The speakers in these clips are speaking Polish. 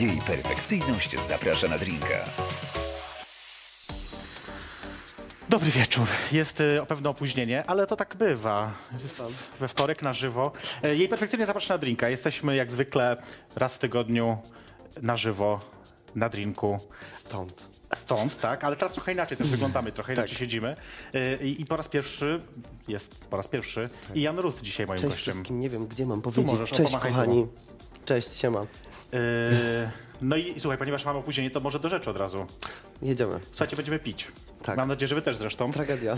Jej perfekcyjność zaprasza na drinka. Dobry wieczór. Jest y, o pewne opóźnienie, ale to tak bywa. Jest we wtorek na żywo. E, Jej perfekcyjnie zaprasza na drinka. Jesteśmy jak zwykle raz w tygodniu na żywo, na drinku. Stąd. Stąd, tak, ale teraz trochę inaczej też wyglądamy, trochę inaczej siedzimy. Y, I, I po raz pierwszy, jest po raz pierwszy, i Jan Ruth dzisiaj moim Cześć gościem. wszystkim, nie wiem gdzie mam powiedzieć. możesz, o, Cześć pomachaj kochani. Cześć, siema. Y, No i słuchaj, ponieważ mamy opóźnienie, to może do rzeczy od razu. Jedziemy. Słuchajcie, będziemy pić. Tak. Mam nadzieję, że wy też zresztą. Tragedia.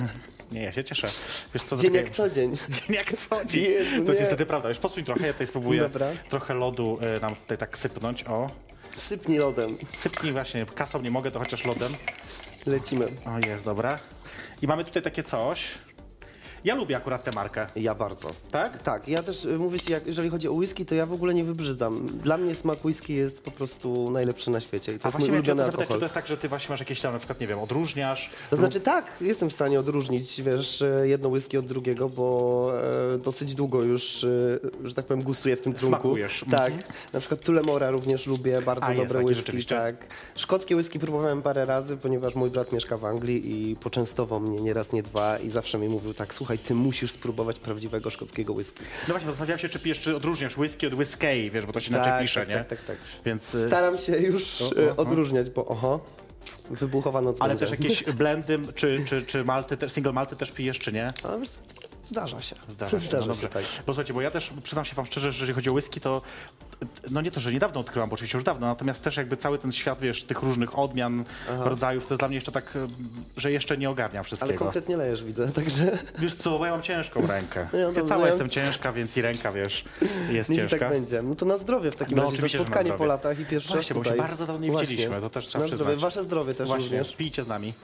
Nie, ja się cieszę. Wiesz co, Dzień jak co dzień. Dzień jak co dzień. Jezu, to jest nie. niestety prawda. Już podsuń trochę, ja tutaj spróbuję Dobra. trochę lodu y, nam tutaj tak sypnąć. O, Sypnij lodem. sypnij właśnie, kasą nie mogę, to chociaż lodem. Lecimy. O, jest, dobra. I mamy tutaj takie coś. Ja lubię akurat tę markę, Ja bardzo. tak? Tak, ja też y, mówię ci, jak, jeżeli chodzi o whisky, to ja w ogóle nie wybrzydzam. Dla mnie smak whisky jest po prostu najlepszy na świecie. I to A jest mój ulubiony zapytać, czy alkohol. to jest tak, że ty właśnie masz jakieś tam, na przykład, nie wiem, odróżniasz? To znaczy tak, jestem w stanie odróżnić, wiesz, e, jedno whisky od drugiego, bo e, dosyć długo już, e, że tak powiem, gustuję w tym trunku. Smakujesz. Tak, Mhm. na przykład Tulemora również lubię, bardzo A, jest dobre taki whisky, tak. Szkockie whisky próbowałem parę razy, ponieważ mój brat mieszka w Anglii i poczęstował mnie nie raz, nie dwa i zawsze mi mówił tak, słuchaj, ty musisz spróbować prawdziwego szkockiego whisky. No właśnie, zastanawiałem się, czy pijesz, czy odróżniasz whisky od whisky, wiesz, bo to się inaczej tak, pisze, tak, nie? tak, tak, tak. Więc... y, Staram się już O, o, o. odróżniać, bo oho, wybuchowa noc Ale będzie. też jakieś blendy, czy, czy, czy malty, te- single malty też pijesz, czy nie? Ale wiesz, zdarza się. Zdarza się, no dobrze. tak. Bo słuchajcie, bo ja też przyznam się wam szczerze, że jeżeli chodzi o whisky, to no nie to, że niedawno odkryłam, bo oczywiście już dawno, natomiast też jakby cały ten świat, wiesz, tych różnych odmian, rodzajów, to jest dla mnie jeszcze tak, że jeszcze nie ogarniam Ale wszystkiego. konkretnie lejesz, widzę, także Wiesz co, bo ja mam ciężką rękę. Ja dobrze. cała jestem ciężka, więc i ręka, wiesz, jest niech ciężka. tak będzie. No to na zdrowie w takim No, razie, za spotkanie po latach i pierwszy Właśnie, raz bo się bardzo dawno nie Właśnie. widzieliśmy, to też trzeba Na przyznać. zdrowie, wasze zdrowie też Właśnie, również. pijcie z nami.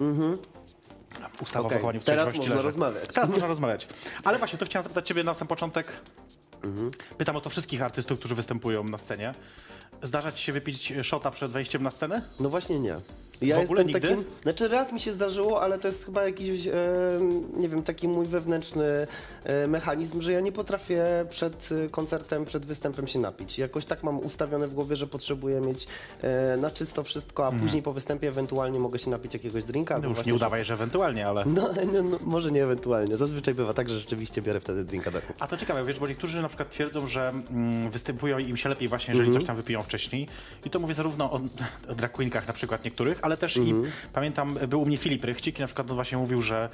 Mhm. Ustawa Okej, o wychowaniu w teraz można leży. rozmawiać. Teraz można rozmawiać. Ale właśnie, to chciałem zapytać ciebie na sam początek. Mhm. Pytam o to wszystkich artystów, którzy występują na scenie. Zdarza ci się wypić szota przed wejściem na scenę? No właśnie nie. Ja W ogóle jestem nigdy? takim, znaczy raz mi się zdarzyło, ale to jest chyba jakiś, e, nie wiem, taki mój wewnętrzny e, mechanizm, że ja nie potrafię przed e, koncertem, przed występem się napić. Jakoś tak mam ustawione w głowie, że potrzebuję mieć e, na czysto wszystko, a później po występie ewentualnie mogę się napić jakiegoś drinka. No już właśnie nie udawaj, że ewentualnie, ale... No, no, no, może nie ewentualnie. Zazwyczaj bywa tak, że rzeczywiście biorę wtedy drinka do. A to ciekawe, wiesz, bo niektórzy na przykład twierdzą, że mm, występują i im się lepiej właśnie, jeżeli Mhm. coś tam wypiją wcześniej. I to mówię zarówno o, o na przykład niektórych, ale też i Mhm. pamiętam, był u mnie Filip Rychcik i na przykład on właśnie mówił, że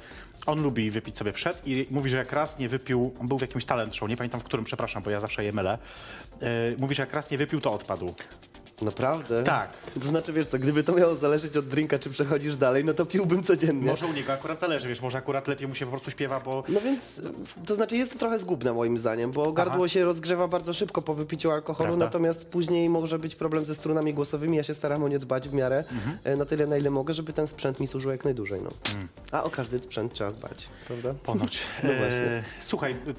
on lubi wypić sobie przed i mówi, że jak raz nie wypił, on był w jakimś talent show, nie pamiętam w którym, przepraszam, bo ja zawsze je mylę. Yy, mówi, że jak raz nie wypił, to odpadł. Naprawdę? Tak. To znaczy, wiesz co, gdyby to miało zależeć od drinka, czy przechodzisz dalej, no to piłbym codziennie. Może u niego akurat zależy, wiesz, może akurat lepiej mu się po prostu śpiewa, bo No więc, to znaczy jest to trochę zgubne moim zdaniem, bo gardło się rozgrzewa bardzo szybko po wypiciu alkoholu, Prawda. natomiast później może być problem ze strunami głosowymi. Ja się staram o nie dbać w miarę, Mhm. e, na tyle na ile mogę, żeby ten sprzęt mi służył jak najdłużej. No. A o każdy sprzęt trzeba dbać, prawda? Ponoć. No E, właśnie. Słuchaj, y, y,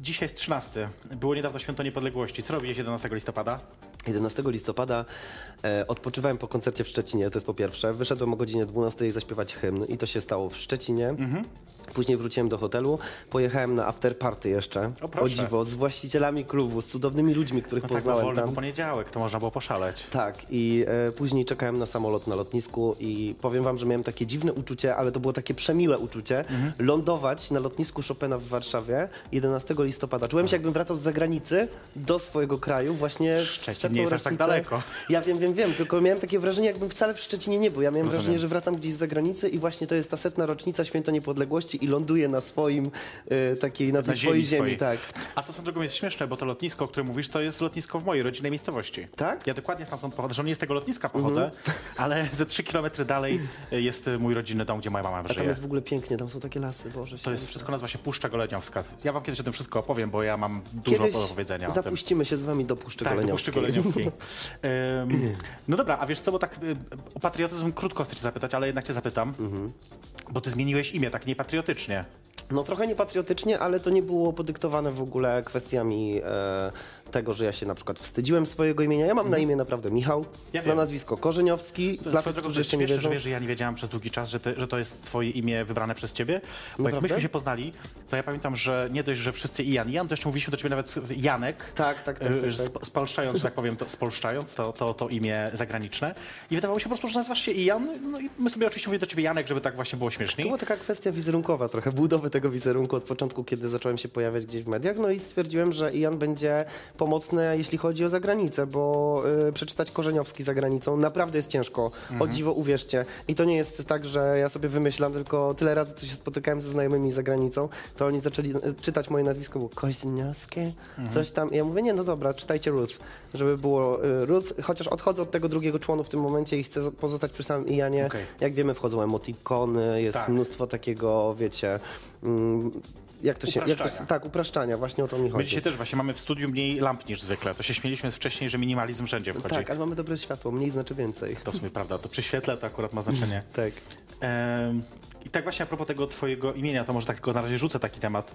dzisiaj jest 13. Było niedawno Święto Niepodległości. Co robiłeś 11 listopada? 11 listopada e, odpoczywałem po koncercie w Szczecinie, to jest po pierwsze. Wyszedłem o godzinie 12 zaśpiewać hymn i to się stało w Szczecinie. Mhm. Później wróciłem do hotelu, pojechałem na after party jeszcze, O, proszę. dziwo, z właścicielami klubu, z cudownymi ludźmi, których No tak, poznałem wolny tam. był poniedziałek, to można było poszaleć. Tak, i e, później czekałem na samolot na lotnisku i powiem wam, że miałem takie dziwne uczucie, ale to było takie przemiłe uczucie, Mhm. lądować na lotnisku Chopina w Warszawie 11 listopada. Czułem się jakbym wracał z zagranicy do swojego kraju właśnie w Szczecin setną nie jest aż tak rocznicę. daleko. Ja wiem, wiem, wiem, tylko miałem takie wrażenie, jakbym wcale w Szczecinie nie był. Ja miałem Rozumiem. wrażenie, że wracam gdzieś z zagranicy i właśnie to jest ta setna rocznica Święto Niepodległości i ląduję na swoim, e, takiej, na tej swojej ziemi swojej. tak. A to są drogą jest śmieszne, bo to lotnisko, o którym mówisz, to jest lotnisko w mojej rodzinnej miejscowości. Tak? Ja dokładnie stamtąd pochodzę, że nie z tego lotniska pochodzę, Mhm. ale ze 3 km dalej jest y, mój rodzinny dom, gdzie moja mama A tam żyje. jest w ogóle pięknie, tam są takie lasy, Boże To jest wszystko nazywa się Puszcza Goleniowska. Ja wam kiedyś o tym wszystko opowiem, bo ja mam dużo Kiedyś do powiedzenia zapuścimy się z wami do Puszczy Tak, do Goleniowskiej. Puszczy Goleniowskiej. No dobra, a wiesz co, bo tak y, o patriotyzm krótko chcę cię zapytać, ale jednak cię zapytam, Mhm. bo ty zmieniłeś imię tak niepatriotycznie. No trochę niepatriotycznie, ale to nie było podyktowane w ogóle kwestiami e, tego, że ja się na przykład wstydziłem swojego imienia. Ja mam na imię naprawdę Michał, Mhm. Ja na nazwisko Korzeniowski. Dla Dla tych, którzy jeszcze nie wiedzą. że wiesz, że ja nie wiedziałam przez długi czas, że, ty, że to jest twoje imię wybrane przez ciebie? Bo jak Naprawdę? myśmy się poznali, to ja pamiętam, że nie dość, że wszyscy Ian, Jan, to jeszcze mówiliśmy do ciebie nawet Janek. Tak, tak, tak, y, tak, tak. Spolszczając, tak powiem, to, spolszczając to, to, to imię zagraniczne. I wydawało się po prostu, że nazywasz się Ian. No i my sobie oczywiście mówimy do ciebie Janek, żeby tak właśnie było To śmieszniej. była taka kwestia wizerunkowa, trochę budowy tego wizerunku od początku, kiedy zacząłem się pojawiać gdzieś w mediach. No i stwierdziłem, że Ian będzie pomocny, jeśli chodzi o zagranicę, bo y, przeczytać Korzeniowski za granicą naprawdę jest ciężko. O dziwo, uwierzcie. I to nie jest tak, że ja sobie wymyślam, tylko tyle razy, co się spotykałem ze znajomymi za granicą, to oni zaczęli y, czytać moje nazwisko, było Koźniowskie, coś tam. I ja mówię, nie, no dobra, czytajcie Ruth, żeby było y, Ruth, chociaż odchodzę od tego drugiego członu w tym momencie i chcę pozostać przy samym Ianie. Okej. Jak wiemy, wchodzą emotikony, jest Tak. mnóstwo takiego, wiecie, jak to się... Jak to, tak, upraszczania, właśnie o to mi My chodzi. dzisiaj też właśnie mamy w studiu mniej lamp niż zwykle. To się śmieliśmy wcześniej, że minimalizm wszędzie wchodzi. Tak, ale mamy dobre światło, mniej znaczy więcej. To w sumie prawda, to przy świetle to akurat ma znaczenie. Tak. Em, I tak właśnie a propos tego twojego imienia, to może tak tylko na razie rzucę taki temat.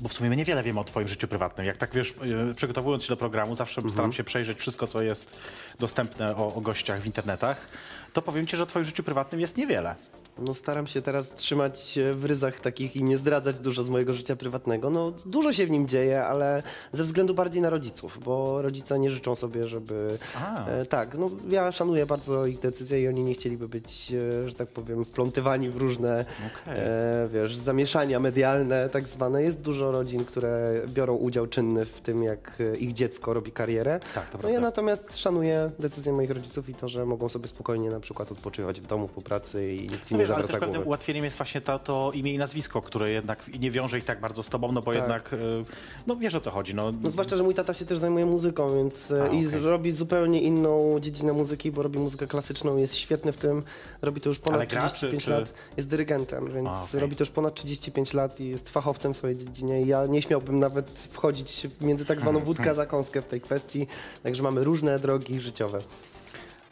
Bo w sumie my niewiele wiemy o twoim życiu prywatnym. Jak tak wiesz, y, przygotowując się do programu, zawsze Mhm. staram się przejrzeć wszystko, co jest dostępne o, o gościach w internetach. To powiem ci, że o twoim życiu prywatnym jest niewiele. No staram się teraz trzymać się w ryzach takich i nie zdradzać dużo z mojego życia prywatnego. No dużo się w nim dzieje, ale ze względu bardziej na rodziców, bo rodzice nie życzą sobie, żeby... E, tak, no ja szanuję bardzo ich decyzje i oni nie chcieliby być, e, że tak powiem, wplątywani w różne, Okej. e, wiesz, zamieszania medialne tak zwane. Jest dużo rodzin, które biorą udział czynny w tym, jak e, ich dziecko robi karierę. Tak, to no ja natomiast szanuję decyzje moich rodziców i to, że mogą sobie spokojnie na przykład odpoczywać w domu po pracy i nikt im wiesz, ale też pewnym ułatwieniem jest właśnie to, to imię i nazwisko, które jednak nie wiąże ich tak bardzo z tobą, no bo Tak. jednak, y, no wiesz o co chodzi. No, No zwłaszcza, że mój tata się też zajmuje muzyką, więc e, A, i okej. robi zupełnie inną dziedzinę muzyki, bo robi muzykę klasyczną, jest świetny w tym, robi to już ponad Ale gra, 35 czy- lat, jest dyrygentem, więc A, okej. robi to już ponad 35 lat i jest fachowcem w swojej dziedzinie ja nie śmiałbym nawet wchodzić między tak zwaną wódkę a zakąskę w tej kwestii, także mamy różne drogi życiowe.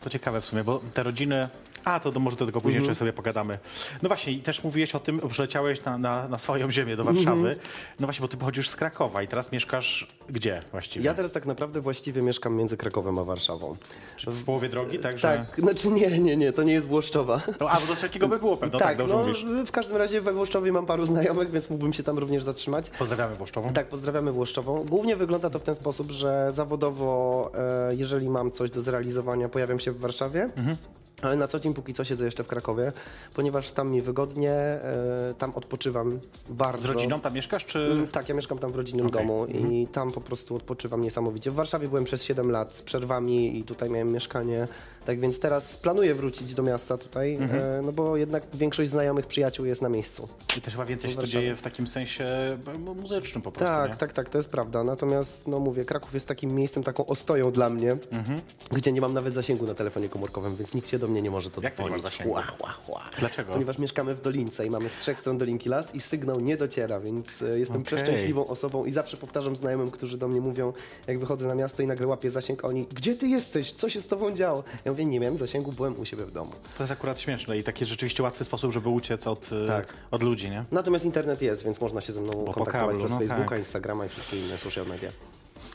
To ciekawe w sumie, bo te rodziny. A, to do, może do tego później jeszcze sobie pogadamy. No właśnie, i też mówiłeś o tym, przyleciałeś na, na, na swoją ziemię do Warszawy. No właśnie, bo ty pochodzisz z Krakowa i teraz mieszkasz gdzie właściwie? Ja teraz tak naprawdę właściwie mieszkam między Krakowem a Warszawą. Czy w połowie drogi, tak? Że... Tak, znaczy nie, nie, nie, to nie jest Włoszczowa. No, a, bo do wszelkiego by było pewno, tak, tak, dobrze no, mówisz. w każdym razie we Włoszczowie mam paru znajomych, więc mógłbym się tam również zatrzymać. Pozdrawiamy Włoszczową. Tak, pozdrawiamy Włoszczową. Głównie wygląda to w ten sposób, że zawodowo, e, jeżeli mam coś do zrealizowania, pojawiam się w Warszawie. Mhm. Ale na co dzień póki co siedzę jeszcze w Krakowie, ponieważ tam mi wygodnie, e, tam odpoczywam bardzo. Z rodziną tam mieszkasz, czy... Mm, Tak, ja mieszkam tam w rodzinnym Okej. domu i tam po prostu odpoczywam niesamowicie. W Warszawie byłem przez 7 lat z przerwami i tutaj miałem mieszkanie. Tak więc teraz planuję wrócić do miasta tutaj, Mhm. e, no bo jednak większość znajomych przyjaciół jest na miejscu. I też chyba więcej się dzieje w takim sensie e, muzycznym po prostu, Tak, nie? tak, tak, to jest prawda. Natomiast, no mówię, Kraków jest takim miejscem, taką ostoją dla mnie, Mhm. gdzie nie mam nawet zasięgu na telefonie komórkowym, więc nikt się do mnie nie może to Jak to nie masz zasięgu? Ła, ła, ła. Dlaczego? Ponieważ mieszkamy w Dolince i mamy z trzech stron Dolinki las i sygnał nie dociera, więc e, jestem Okej. przeszczęśliwą osobą i zawsze powtarzam znajomym, którzy do mnie mówią, jak wychodzę na miasto i nagle łapię zasięg, oni, gdzie ty jesteś? Co się z tobą działo? Ja mówię, nie miałem zasięgu, byłem u siebie w domu. To jest akurat śmieszne i taki rzeczywiście łatwy sposób, żeby uciec od, e, Tak. od ludzi, nie? Natomiast internet jest, więc można się ze mną po kontaktować kablu, przez no Facebooka, tak. Instagrama i wszystkie inne social media.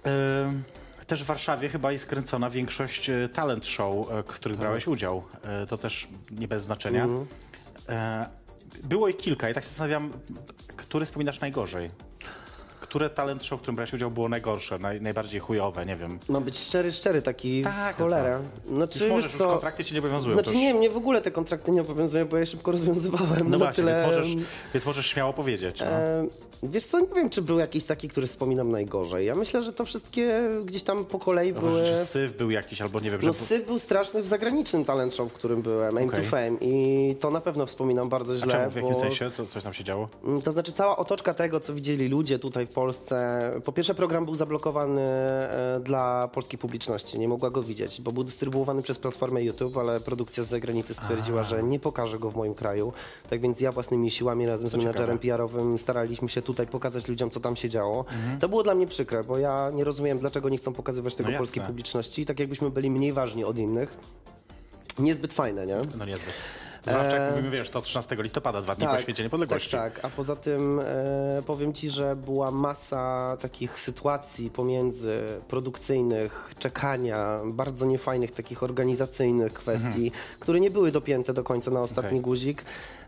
E, Też w Warszawie chyba jest kręcona większość e, talent show, w których brałeś udział. To też nie bez znaczenia. E, Było ich kilka i tak się zastanawiam, który wspominasz najgorzej? Które talent show, w którym brałeś udział, było najgorsze, naj, najbardziej chujowe, nie wiem. Mam być szczery, szczery, taki Tak, w cholerę. Znaczy, Już możesz, wiesz już co, kontrakty cię nie obowiązują. Znaczy już... nie, mnie w ogóle te kontrakty nie obowiązują, bo ja je szybko rozwiązywałem. No na właśnie, tyle, więc, możesz, więc możesz śmiało powiedzieć. No. E, wiesz co, nie wiem, czy był jakiś taki, który wspominam najgorzej. Ja myślę, że to wszystkie gdzieś tam po kolei były... Może, że syf był jakiś, albo nie wiem, że... No syf był straszny w zagranicznym talent show, w którym byłem, Aim Okej. to Fame i to na pewno wspominam bardzo A źle, czemu, w jakim bo... sensie? Co, coś tam się działo? Mm, To znaczy cała otoczka tego, co widzieli ludzie tutaj w Polsce. Po pierwsze program był zablokowany e, dla polskiej publiczności, nie mogła go widzieć, bo był dystrybuowany przez platformę YouTube, ale produkcja z zagranicy stwierdziła, że nie pokaże go w moim kraju. Tak więc ja własnymi siłami razem z ciekawe. menadżerem PR-owym staraliśmy się tutaj pokazać ludziom, co tam się działo. Mhm. To było dla mnie przykre, bo ja nie rozumiem, dlaczego nie chcą pokazywać tego No polskiej publiczności, tak jakbyśmy byli mniej ważni od innych. Niezbyt fajne, nie? No niezbyt. Zwłaszcza jak E, mówimy, wiesz, to 13 listopada, dwa dni po święcie niepodległości. Tak, tak. A poza tym e, powiem ci, że była masa takich sytuacji pomiędzy produkcyjnych, czekania, bardzo niefajnych takich organizacyjnych kwestii, które nie były dopięte do końca na ostatni Okej. guzik.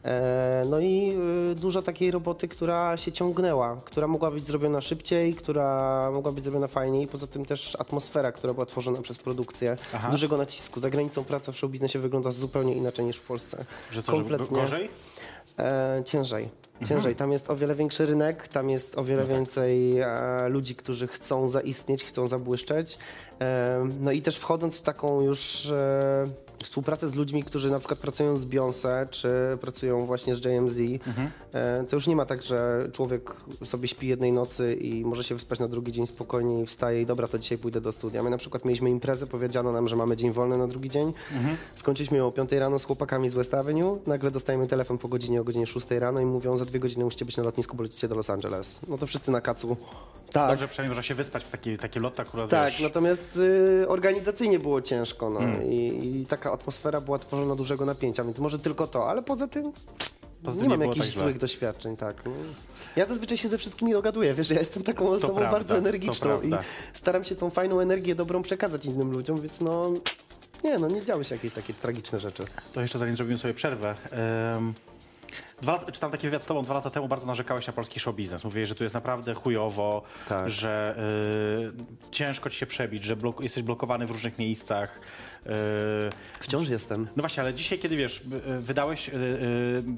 E, no i e, dużo takiej roboty, która się ciągnęła, która mogła być zrobiona szybciej, która mogła być zrobiona fajniej. Poza tym też atmosfera, która była tworzona przez produkcję, Aha. dużego nacisku. Za granicą praca w showbiznesie wygląda zupełnie inaczej niż w Polsce. Że co, że gorzej? E, ciężej. Ciężej. Tam jest o wiele większy rynek, tam jest o wiele więcej e, ludzi, którzy chcą zaistnieć, chcą zabłyszczeć. E, no i też wchodząc w taką już e, współpracę z ludźmi, którzy na przykład pracują z Beyoncé, czy pracują właśnie z JMZ, e, to już nie ma tak, że człowiek sobie śpi jednej nocy i może się wyspać na drugi dzień spokojnie i wstaje i dobra, to dzisiaj pójdę do studia. My na przykład mieliśmy imprezę, powiedziano nam, że mamy dzień wolny na drugi dzień. Skończyliśmy ją o 5 rano z chłopakami z West Avenue. Nagle dostajemy telefon po godzinie, o godzinie 6 rano i mówią, za dwie godziny musicie być na lotnisku, bo lecicie do Los Angeles. No to wszyscy na kacu. Tak. Dobrze, przynajmniej można się wyspać w takie, takie loty akurat, Tak, wiesz, natomiast y, organizacyjnie było ciężko no, i, i taka atmosfera była tworzona dużego napięcia, więc może tylko to, ale poza tym Poza nie nie mam było jakichś tak złych doświadczeń, tak. No. Ja zazwyczaj się ze wszystkimi dogaduję, wiesz, ja jestem taką osobą prawda, bardzo energiczną i staram się tą fajną energię dobrą przekazać innym ludziom, więc no nie, no nie działy się jakieś takie tragiczne rzeczy. To jeszcze zanim zrobimy sobie przerwę. Um, dwa lata, czytam taki wywiad z tobą, dwa lata temu bardzo narzekałeś na polski show biznes. Mówiłeś, że tu jest naprawdę chujowo, Tak. że y, ciężko ci się przebić, że blok, jesteś blokowany w różnych miejscach. Y, Wciąż jestem. no właśnie, ale dzisiaj, kiedy wiesz, y, wydałeś y,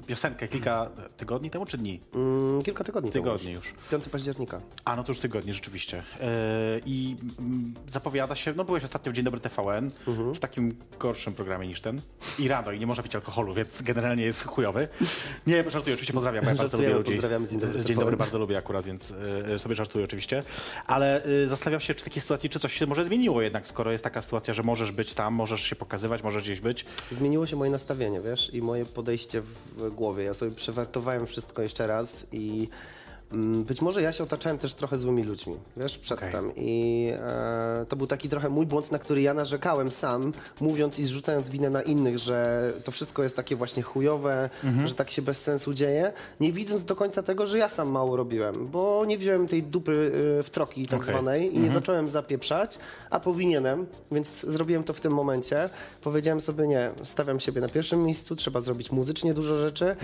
piosenkę kilka tygodni temu czy dni? Mm, kilka tygodni temu Tygodni już. 5 października. A, no to już tygodnie, rzeczywiście. I mm, zapowiada się, no byłeś ostatnio w Dzień Dobry TVN, Mhm. w takim gorszym programie niż ten. I rano, i nie można pić alkoholu, więc generalnie jest chujowy. Nie, żartuję, oczywiście pozdrawiam, bo ja bardzo lubię ludzi. pozdrawiamy Dzień Dobry Dzień TVN. Dobry bardzo lubię akurat, więc sobie żartuję oczywiście. Ale zastanawiam się, czy w takiej sytuacji, czy coś się może zmieniło jednak, skoro jest taka sytuacja, że możesz być tam, możesz się pokazywać, możesz gdzieś być. Zmieniło się moje nastawienie, wiesz, i moje podejście w głowie. Ja sobie przewartowałem wszystko jeszcze raz i być może ja się otaczałem też trochę złymi ludźmi, wiesz, przedtem. I e, to był taki trochę mój błąd, na który ja narzekałem sam, mówiąc i zrzucając winę na innych, że to wszystko jest takie właśnie chujowe, że tak się bez sensu dzieje, nie widząc do końca tego, że ja sam mało robiłem, bo nie wziąłem tej dupy y, w troki tak Okej. zwanej i nie zacząłem zapieprzać, a powinienem, więc zrobiłem to w tym momencie. Powiedziałem sobie, nie, stawiam siebie na pierwszym miejscu, trzeba zrobić muzycznie dużo rzeczy.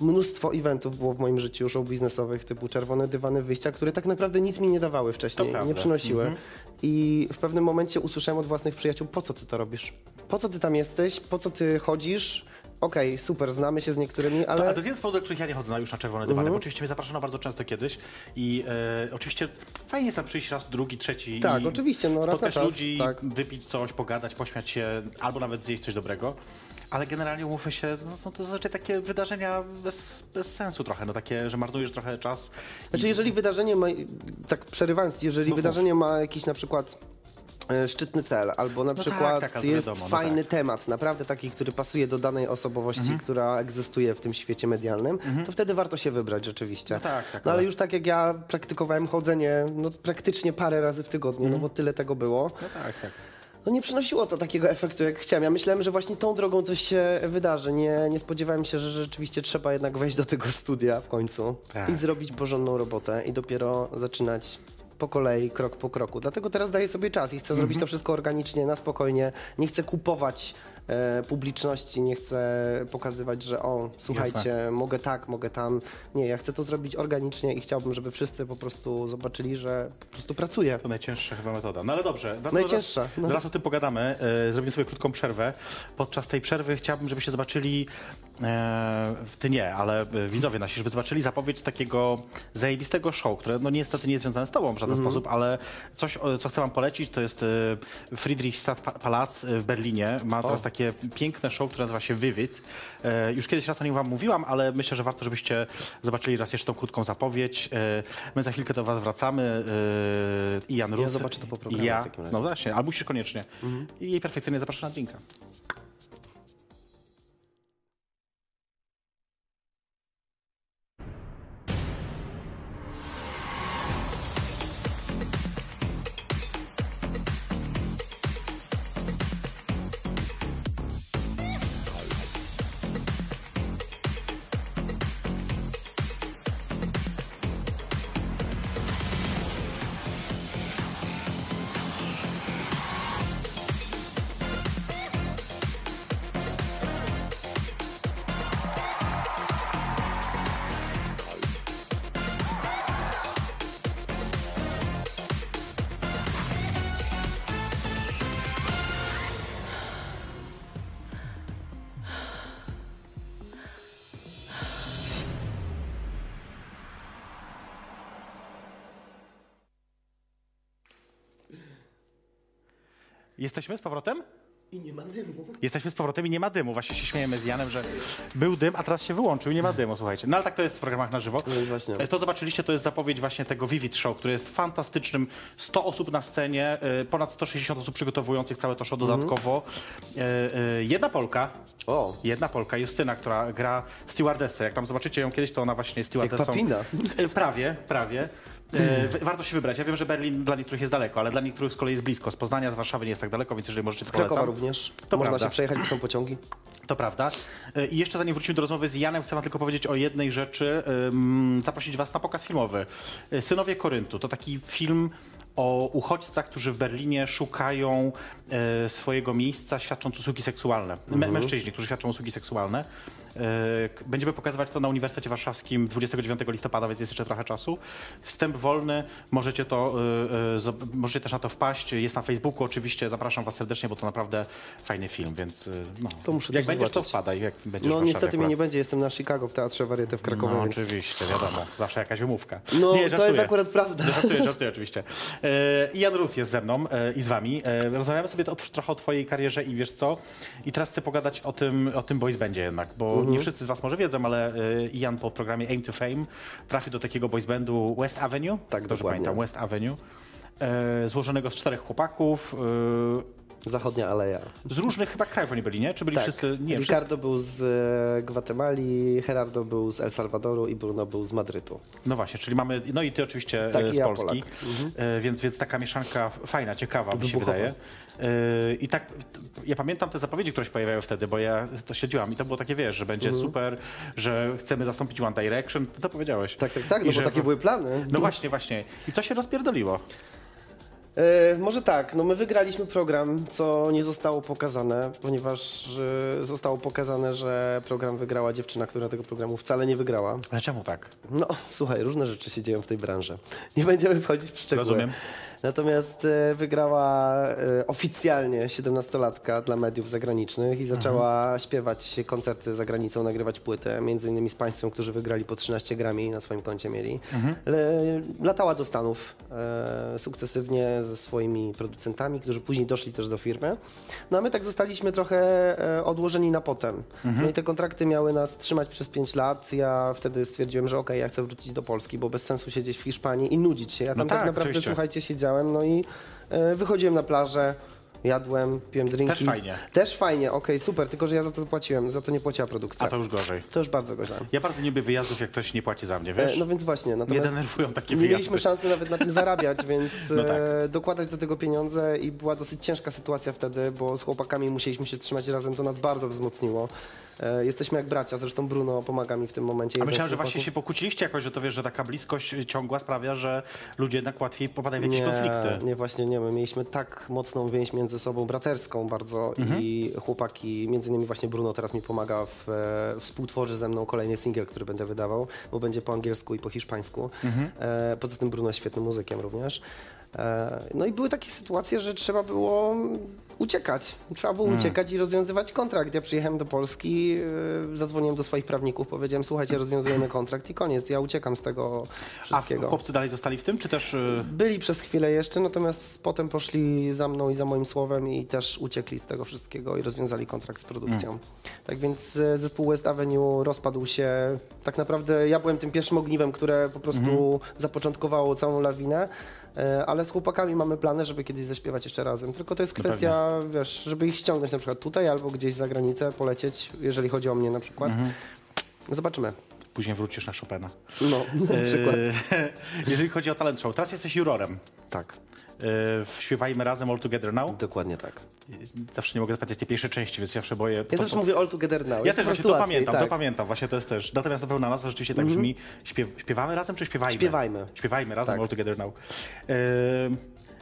Mnóstwo eventów było w moim życiu show biznesowych, typu czerwone dywany wyjścia, które tak naprawdę nic mi nie dawały wcześniej, To nie przynosiły. I w pewnym momencie usłyszałem od własnych przyjaciół, po co ty to robisz? Po co ty tam jesteś? Po co ty chodzisz? Okej, super, znamy się z niektórymi, To, ale... a to jest jeden z powodów, których ja nie chodzę na, już na czerwone dywany, Mhm. bo oczywiście mnie zapraszano bardzo często kiedyś i e, oczywiście fajnie jest tam przyjść raz, drugi, trzeci Tak, oczywiście, no, raz na czas, ludzi, tak. wypić coś, pogadać, pośmiać się, albo nawet zjeść coś dobrego. Ale generalnie umówmy się, no, są to zazwyczaj takie wydarzenia bez, bez sensu trochę, no takie, że marnujesz trochę czas. Znaczy, jeżeli wydarzenie ma, tak przerywając, jeżeli No wydarzenie ma jakiś na przykład e, szczytny cel, albo na tak, przykład tak, to jest wiadomo, no fajny tak. temat, naprawdę taki, który pasuje do danej osobowości, Mhm. która egzystuje w tym świecie medialnym, to wtedy warto się wybrać rzeczywiście. No tak, tak, No ale ale- już tak jak ja praktykowałem chodzenie, no praktycznie parę razy w tygodniu, no bo tyle tego było. No tak, tak. No nie przynosiło to takiego efektu, jak chciałem. Ja myślałem, że właśnie tą drogą coś się wydarzy. Nie, nie spodziewałem się, że rzeczywiście trzeba jednak wejść do tego studia w końcu Tak. i zrobić porządną robotę i dopiero zaczynać po kolei, krok po kroku. Dlatego teraz daję sobie czas i chcę Mhm. zrobić to wszystko organicznie, na spokojnie. Nie chcę kupować publiczności, nie chcę pokazywać, że o, słuchajcie, mogę tak, mogę tam. Nie, ja chcę to zrobić organicznie i chciałbym, żeby wszyscy po prostu zobaczyli, że po prostu pracuję. To najcięższa chyba metoda. No ale dobrze. Zaraz, Najcięższa, no. Zaraz o tym pogadamy. E, zrobimy sobie krótką przerwę. Podczas tej przerwy chciałbym, żebyście zobaczyli, e, ty nie, ale e, widzowie nasi, żeby zobaczyli zapowiedź takiego zajebistego show, które no niestety nie jest związane z tobą w żaden sposób, ale coś, co chcę wam polecić, to jest e, Friedrichstadt Pa- Palaz w Berlinie. Ma teraz takie piękne show, które nazywa się Vivid. E, już kiedyś raz o nim wam mówiłam, ale myślę, że warto, żebyście zobaczyli raz jeszcze tą krótką zapowiedź. E, my za chwilkę do was wracamy. E, I Jan Ruth. zobaczę to po programie Ja. No właśnie, ale musisz koniecznie. I jej perfekcyjnie zapraszam na drinka. Jesteśmy z powrotem? I nie ma dymu. Jesteśmy z powrotem i nie ma dymu. Właśnie się śmiejemy z Janem, że był dym, a teraz się wyłączył i nie ma dymu, słuchajcie. No ale tak to jest w programach na żywo. No i właśnie. E, To zobaczyliście, to jest zapowiedź właśnie tego Vivid Show, który jest fantastycznym. 100 osób na scenie, e, ponad 160 osób przygotowujących całe to show dodatkowo. E, Jedna Polka, O, jedna Polka, Justyna, która gra stewardessę. Jak tam zobaczycie ją kiedyś, to ona właśnie jest jak stewardessą. papina. E, Prawie, prawie. E, warto się wybrać. Ja wiem, że Berlin dla niektórych jest daleko, ale dla niektórych z kolei jest blisko. Z Poznania, z Warszawy nie jest tak daleko, więc jeżeli możecie, Z Krakowa również. To Można prawda. się przejechać, bo są pociągi. To prawda. E, I jeszcze zanim wrócimy do rozmowy z Janem, chcę wam tylko powiedzieć o jednej rzeczy. Zaprosić was na pokaz filmowy. E, Synowie Koryntu to taki film o uchodźcach, którzy w Berlinie szukają e, swojego miejsca świadcząc usługi seksualne. Mę- Mężczyźni, którzy świadczą usługi seksualne. E, Będziemy pokazywać to na Uniwersytecie Warszawskim 29 listopada, więc jest jeszcze trochę czasu. Wstęp wolny, możecie, to, e, e, możecie też na to wpaść. Jest na Facebooku oczywiście, zapraszam was serdecznie, bo to naprawdę fajny film, więc no, To muszę jak będziesz, to zobaczyć. wpadaj, jak będziesz No niestety mnie nie będzie, jestem na Chicago w Teatrze Wariety w Krakowie, No więc... oczywiście, wiadomo, zawsze jakaś wymówka. No, nie, to jest akurat prawda. Żartuję, żartuję oczywiście. I Jan Ruth jest ze mną i z wami. Rozmawiamy sobie o, trochę o twojej karierze i wiesz co? I teraz chcę pogadać o tym, o tym boys bandzie jednak, bo Mhm. Nie wszyscy z was może wiedzą, ale e, Ian po programie Aim to Fame trafił do takiego boys bandu West Avenue. Tak, Dobrze dokładnie. pamiętam, West Avenue. E, złożonego z czterech chłopaków. Zachodnia Aleja. z różnych chyba krajów oni byli, nie? Czy byli Tak. wszyscy... Nie. Ricardo był z e, Gwatemali, Gerardo był z El Salwadoru i Bruno był z Madrytu. No właśnie, czyli mamy, no i ty oczywiście Tak, e, i z ja Polski, Polak. Mhm. e, więc, więc taka mieszanka fajna, ciekawa mi się wydaje. I tak, ja pamiętam te zapowiedzi, które się pojawiają wtedy, bo ja to śledziłam i to było takie, wiesz, że będzie super, że chcemy zastąpić One Direction, to powiedziałeś. Mhm. Tak, tak, tak, I no że- bo takie były plany. No właśnie, właśnie. I co się rozpierdoliło? E, może tak, no my wygraliśmy program, co nie zostało pokazane, ponieważ e, zostało pokazane, że program wygrała dziewczyna, która tego programu wcale nie wygrała. Ale czemu tak? No, słuchaj, różne rzeczy się dzieją w tej branży. Nie będziemy wchodzić w szczegóły. Rozumiem. Natomiast e, wygrała e, oficjalnie 17-latka dla mediów zagranicznych i zaczęła Mhm. śpiewać koncerty za granicą, nagrywać płytę, między innymi z państwem, którzy wygrali po 13 Grammy na swoim koncie mieli. Mhm. Latała do Stanów e, sukcesywnie ze swoimi producentami, którzy później doszli też do firmy. No a my tak zostaliśmy trochę odłożeni na potem. Mhm. No i te kontrakty miały nas trzymać przez 5 lat. Ja wtedy stwierdziłem, że okej, ja chcę wrócić do Polski, bo bez sensu siedzieć w Hiszpanii i nudzić się. Ja tam No tak, tak, naprawdę, oczywiście. słuchajcie, siedziałem, no i e, wychodziłem na plażę, jadłem, piłem drinki. Też fajnie. Też fajnie, okej, super, tylko że ja za to płaciłem, za to nie płaciła produkcja. A to już gorzej. To już bardzo gorzej. Ja bardzo nie lubię wyjazdów, jak ktoś nie płaci za mnie, E, wiesz? no więc właśnie, Mnie natomiast denerwują takie nie wyjazdy. mieliśmy szansy nawet na tym zarabiać, więc No tak. e, dokładać do tego pieniądze i była dosyć ciężka sytuacja wtedy, bo z chłopakami musieliśmy się trzymać razem, to nas bardzo wzmocniło. E, jesteśmy jak bracia, zresztą Bruno pomaga mi w tym momencie. A myślałem, że właśnie się pokłóciliście jakoś, że to wiesz, że taka bliskość ciągła sprawia, że ludzie jednak łatwiej popadają w jakieś konflikty. Nie, właśnie nie. My mieliśmy tak mocną więź między sobą, braterską bardzo Mhm. i chłopaki, między innymi właśnie Bruno teraz mi pomaga, w, e, współtworzy ze mną kolejny singiel, który będę wydawał, bo będzie po angielsku i po hiszpańsku. Mhm. E, poza tym Bruno jest świetnym muzykiem również. E, no i były takie sytuacje, że trzeba było uciekać. Trzeba było Mm. uciekać i rozwiązywać kontrakt. Ja przyjechałem do Polski, e, zadzwoniłem do swoich prawników, powiedziałem, słuchajcie, rozwiązujemy kontrakt i koniec. Ja uciekam z tego A wszystkiego. chłopcy dalej zostali w tym, czy też... y, Byli przez chwilę jeszcze, natomiast potem poszli za mną i za moim słowem i też uciekli z tego wszystkiego i rozwiązali kontrakt z produkcją. Mm. Tak więc e, zespół West Avenue rozpadł się. Tak naprawdę ja byłem tym pierwszym ogniwem, które po prostu Mhm. zapoczątkowało całą lawinę. E, Ale z chłopakami mamy plany, żeby kiedyś zaśpiewać jeszcze razem. Tylko to jest No kwestia, wiesz, żeby ich ściągnąć na przykład tutaj albo gdzieś za granicę, polecieć, jeżeli chodzi o mnie na przykład. Mhm. Zobaczymy. Później wrócisz na Chopina. No, na przykład. E, Jeżeli chodzi o talent show, teraz jesteś jurorem. Tak, Śpiewajmy razem All Together Now. dokładnie tak. Zawsze nie mogę zapamiętać tej pierwszej części, więc zawsze boję. Ja zawsze mówię all together now. Ja też właśnie to łatwiej, pamiętam, tak. to pamiętam. Właśnie to jest też. Natomiast na pełna nazwa rzeczywiście tak brzmi. Śpiew, śpiewamy razem, czy śpiewajmy? Śpiewajmy. Śpiewajmy razem Tak. All Together Now. E,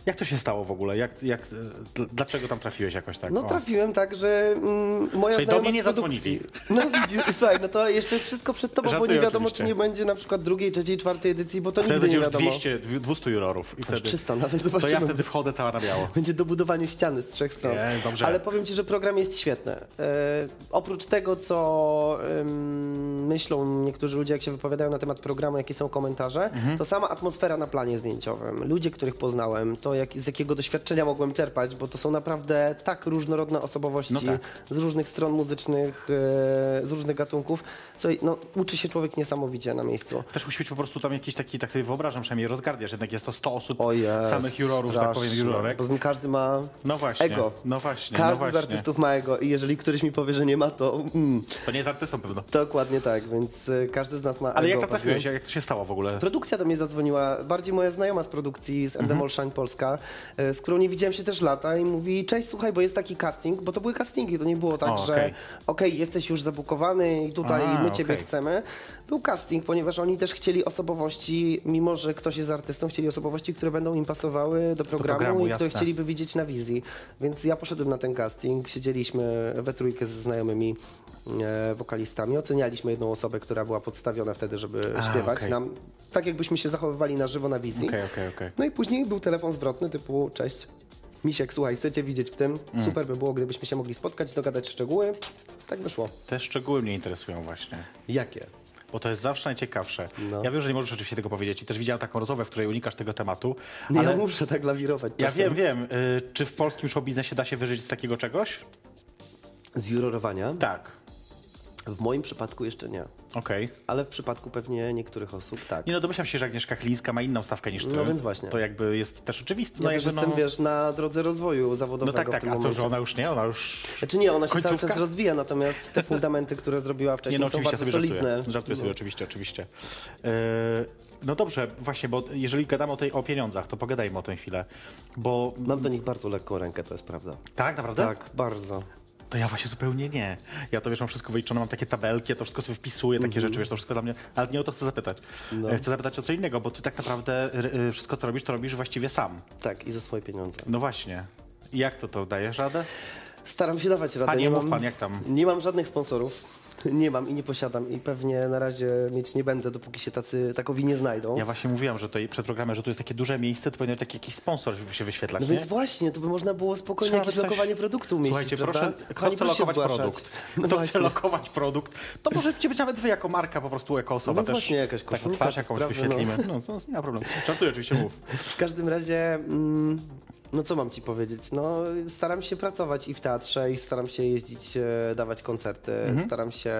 jak to się stało w ogóle? Jak, jak, dl- dlaczego tam trafiłeś jakoś tak? No O. trafiłem tak, że mm, moja Czyli do mnie nie zadzwonili. No widzisz, słuchaj, no to jeszcze jest wszystko przed tobą, bo Żartuję nie wiadomo, oczywiście. czy nie będzie na przykład drugiej, trzeciej, czwartej edycji, bo to Wtedy nigdy będzie nie wiadomo. 200, dwie- 200 jurorów. I To wtedy, 300, nawet to zobaczymy. ja wtedy wchodzę cała na biało. Będzie dobudowanie ściany z trzech stron. Nie, dobrze. Ale powiem Ci, że program jest świetny. E, oprócz tego, co myślą niektórzy ludzie, jak się wypowiadają na temat programu, jakie są komentarze, Mhm. to sama atmosfera na planie zdjęciowym, ludzie, których poznałem, to to, jak, z jakiego doświadczenia mogłem czerpać, bo to są naprawdę tak różnorodne osobowości No tak. z różnych stron muzycznych, e, z różnych gatunków. Słuchaj, no, uczy się człowiek niesamowicie na miejscu. Też musi być po prostu tam jakiś taki, tak sobie wyobrażam, przynajmniej rozgardiasz, jednak jest to 100 osób, O jest, samych jurorów, że tak powiem, jurorek. Bo każdy ma No właśnie, ego. no właśnie, Każdy no właśnie. z artystów ma ego i jeżeli ktoś mi powie, że nie ma, to mm, To nie jest artystą pewno. dokładnie tak, więc e, każdy z nas ma Ale ego. jak to trafiłeś, jak to się stało w ogóle? Produkcja do mnie zadzwoniła, bardziej moja znajoma z produkcji z Endemol Shine Polska, e, z którą nie widziałem się też lata i mówi, cześć, słuchaj, bo jest taki casting, bo to były castingi, to nie było tak, O, że okej. okej, jesteś już zabukowany i tutaj A, my ciebie okej. chcemy. Był casting, ponieważ oni też chcieli osobowości, mimo że ktoś jest artystą, chcieli osobowości, które będą im pasowały do programu, programu, i które jasne. chcieliby widzieć na wizji. Więc ja poszedłem na ten casting, siedzieliśmy we trójkę ze znajomymi wokalistami, ocenialiśmy jedną osobę, która była podstawiona wtedy, żeby A, śpiewać okej. nam, tak jakbyśmy się zachowywali na żywo na wizji. Okej, okej, okej. No i później był telefon zwrotny typu cześć, Misiek, słuchaj, chcecie widzieć w tym? Mm. Super by było, gdybyśmy się mogli spotkać, dogadać szczegóły. Tak wyszło. Te szczegóły mnie interesują właśnie. Jakie? Bo to jest zawsze najciekawsze. No. Ja wiem, że nie możesz oczywiście tego powiedzieć i też widziałem taką rozmowę, w której unikasz tego tematu, Nie, ale ja muszę tak lawirować ja czasem. wiem, wiem. Y, czy w polskim show biznesie da się wyżyć z takiego czegoś? Z jurorowania? Tak. W moim przypadku jeszcze nie. Okej. Ale w przypadku pewnie niektórych osób tak. Nie no, domyślam się, że Agnieszka Chlińska ma inną stawkę niż ty. No więc właśnie. To jakby jest też oczywiste. Ja No też jestem, no, wiesz, na drodze rozwoju no zawodowego tak, w tak. tym A co, że ona już nie? Ona już... Znaczy nie, ona się cały Końcówka? czas rozwija, natomiast te fundamenty, które zrobiła Nie wcześniej no, są bardzo sobie solidne. żartuję. Żartuję sobie, oczywiście, oczywiście. Yy, no dobrze, właśnie, bo jeżeli gadamy o, tej, o pieniądzach, to pogadajmy o tej chwilę. Bo... Mam do nich bardzo lekką rękę, to jest prawda. Tak, naprawdę? Tak, bardzo. To ja właśnie zupełnie nie. Ja to wiesz, mam wszystko wyliczone, mam takie tabelki, ja to wszystko sobie wpisuję, takie rzeczy, wiesz, to wszystko dla mnie, ale nie o to chcę zapytać. No. E, Chcę zapytać o co innego, bo ty tak naprawdę y, wszystko, co robisz, to robisz właściwie sam. Tak, i za swoje pieniądze. No właśnie. I jak to, to dajesz radę? Staram się dawać radę. Panie, nie mów mam, pan, jak tam? Nie mam żadnych sponsorów. Nie mam i nie posiadam i pewnie na razie mieć nie będę, dopóki się tacy takowi nie znajdą. Ja właśnie mówiłam, że tutaj przed programem, że tu jest takie duże miejsce, to powinien taki jakiś sponsor się wyświetlać, No nie? więc właśnie, to by można było spokojnie Trzeba jakieś coś- lokowanie produktu umieścić, Słuchajcie, prawda? proszę, kto chce lokować zgłaszać. produkt, No kto chce lokować produkt, to możecie być nawet wy jako marka, po prostu jako osoba No też. właśnie, jakaś taką koszulka, twarz te jakąś sprawy, wyświetlimy. No, no, nie ma problemu. Żartuję, oczywiście mów. W każdym razie, mm, no co mam ci powiedzieć? No staram się pracować i w teatrze i staram się jeździć, e, dawać koncerty, Mhm. staram się,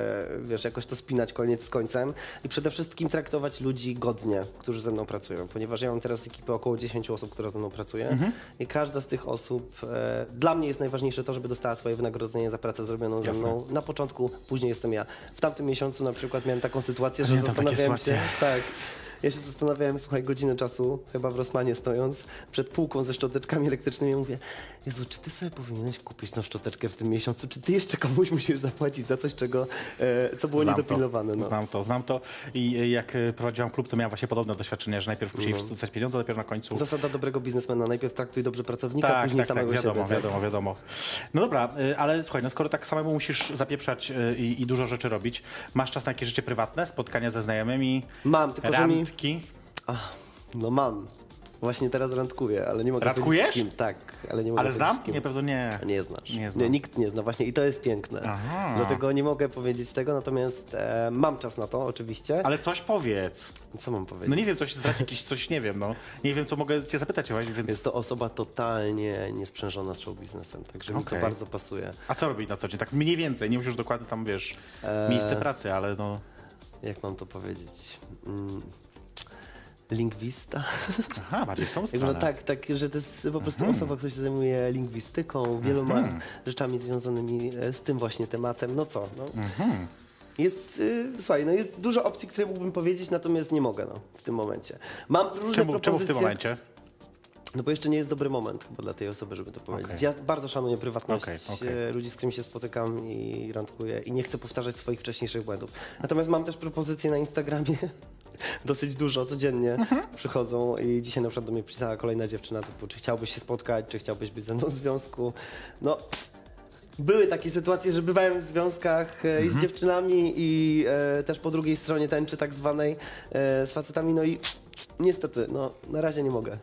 wiesz, jakoś to spinać koniec z końcem i przede wszystkim traktować ludzi godnie, którzy ze mną pracują, ponieważ ja mam teraz ekipę około 10 osób, która ze mną pracuje Mhm. i każda z tych osób, e, dla mnie jest najważniejsze to, żeby dostała swoje wynagrodzenie za pracę zrobioną ze Jasne. mną na początku, później jestem ja. W tamtym miesiącu na przykład miałem taką sytuację, że zastanawiałem się, tak, ja się zastanawiałem, słuchaj, godzinę czasu, chyba w Rosmanie stojąc, przed półką ze szczoteczkami elektrycznymi, mówię, Jezu, czy ty sobie powinieneś kupić tą szczoteczkę w tym miesiącu, czy ty jeszcze komuś musisz zapłacić za coś, czego, e, co było Znam niedopilnowane? To, No. Znam to, znam to. I y, jak y, prowadziłam klub, to miałam właśnie podobne doświadczenie, że najpierw musieli No. wrzucać pieniądze, a dopiero na końcu... Zasada dobrego biznesmena, najpierw traktuj dobrze pracownika, Tak, później tak, tak, samego wiadomo, siebie. tak? wiadomo, wiadomo. No dobra, y, ale słuchaj, no skoro tak samemu musisz zapieprzać i, i dużo rzeczy robić, masz czas na jakieś rzeczy prywatne, spotkania ze znajomymi, Mam, tylko że mi... randki? No mam. Właśnie teraz randkuję, ale nie mogę Randkujesz? z kim. Tak, ale nie mogę Ale znam? Nie, pewno nie. Nie znasz. Nie Nie, znam. nikt nie zna właśnie i to jest piękne. Aha. Dlatego nie mogę powiedzieć tego, natomiast e, mam czas na to oczywiście. Ale coś powiedz. Co mam powiedzieć? No nie wiem, coś zdrać jakiś, coś nie wiem, no. Nie wiem, co mogę cię zapytać, więc... Jest to osoba totalnie niesprzężona z show biznesem, także mi Okej. to bardzo pasuje. A co robi na co dzień? Tak mniej więcej, nie musisz dokładnie tam, wiesz, Eee. miejsce pracy, ale no... Jak mam to powiedzieć? Mm, lingwista? Aha, bardziej w tą Jakby stronę. no tak, tak, że to jest po prostu Mhm. osoba, która się zajmuje lingwistyką, wieloma rzeczami związanymi e, z tym właśnie tematem. No co? No. Mhm. Jest, y, słuchaj, no jest dużo opcji, które mógłbym powiedzieć, natomiast nie mogę no, w tym momencie. Mam różne Czemu, propozycje. czemu w tym momencie? No bo jeszcze nie jest dobry moment chyba dla tej osoby, żeby to powiedzieć. Okej. Ja bardzo szanuję prywatność Okej, okej. e, ludzi, z którymi się spotykam i randkuję i nie chcę powtarzać swoich wcześniejszych błędów. Natomiast mam też propozycje na Instagramie. Dosyć dużo, codziennie Mhm. przychodzą i dzisiaj na przykład do mnie pisała kolejna dziewczyna typu, czy chciałbyś się spotkać, czy chciałbyś być ze mną w związku. No, były takie sytuacje, że bywałem w związkach e, i Mhm. z dziewczynami i e, też po drugiej stronie tęczy tak zwanej e, z facetami, no i niestety, no na razie nie mogę.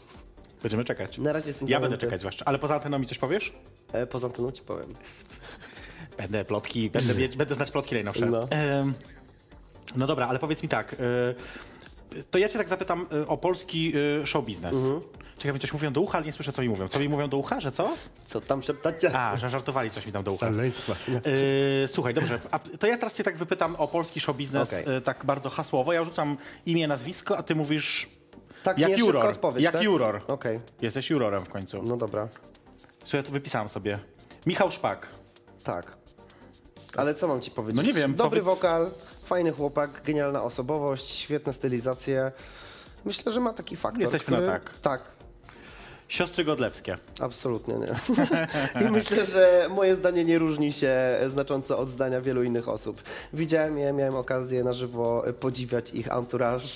Będziemy czekać. Na razie jestem Ja będę czekać zwłaszcza. Ale poza anteną mi coś powiesz? E, poza anteną ci powiem. Będę plotki, będę, będę znać plotki najnowsze. No. Em, no dobra, ale powiedz mi tak. y, To ja cię tak zapytam y, o polski y, show biznes. Czekaj, mi coś mówią do ucha, ale nie słyszę, co mi mówią. Co mi mówią do ucha, że co? Co tam szeptacie? A, że żartowali coś mi tam do ucha. Yy, słuchaj, dobrze, a to ja teraz cię tak wypytam o polski show biznes, Okej. yy, tak bardzo hasłowo. Ja rzucam imię, nazwisko, a ty mówisz Tak, jak nie, juror. odpowiedź, jak tak? juror. Okej, Jesteś jurorem w końcu. no dobra. Słuchaj, ja to wypisałem sobie. Michał Szpak. Tak. Ale co mam ci powiedzieć? No nie wiem, Dobry powiedz- wokal, fajny chłopak, genialna osobowość, świetne stylizacje. Myślę, że ma taki faktor, Jesteśmy na który... tak. Tak, Siostry Godlewskie. absolutnie nie. I myślę, że moje zdanie nie różni się znacząco od zdania wielu innych osób. Widziałem je, miałem okazję na żywo podziwiać ich entourage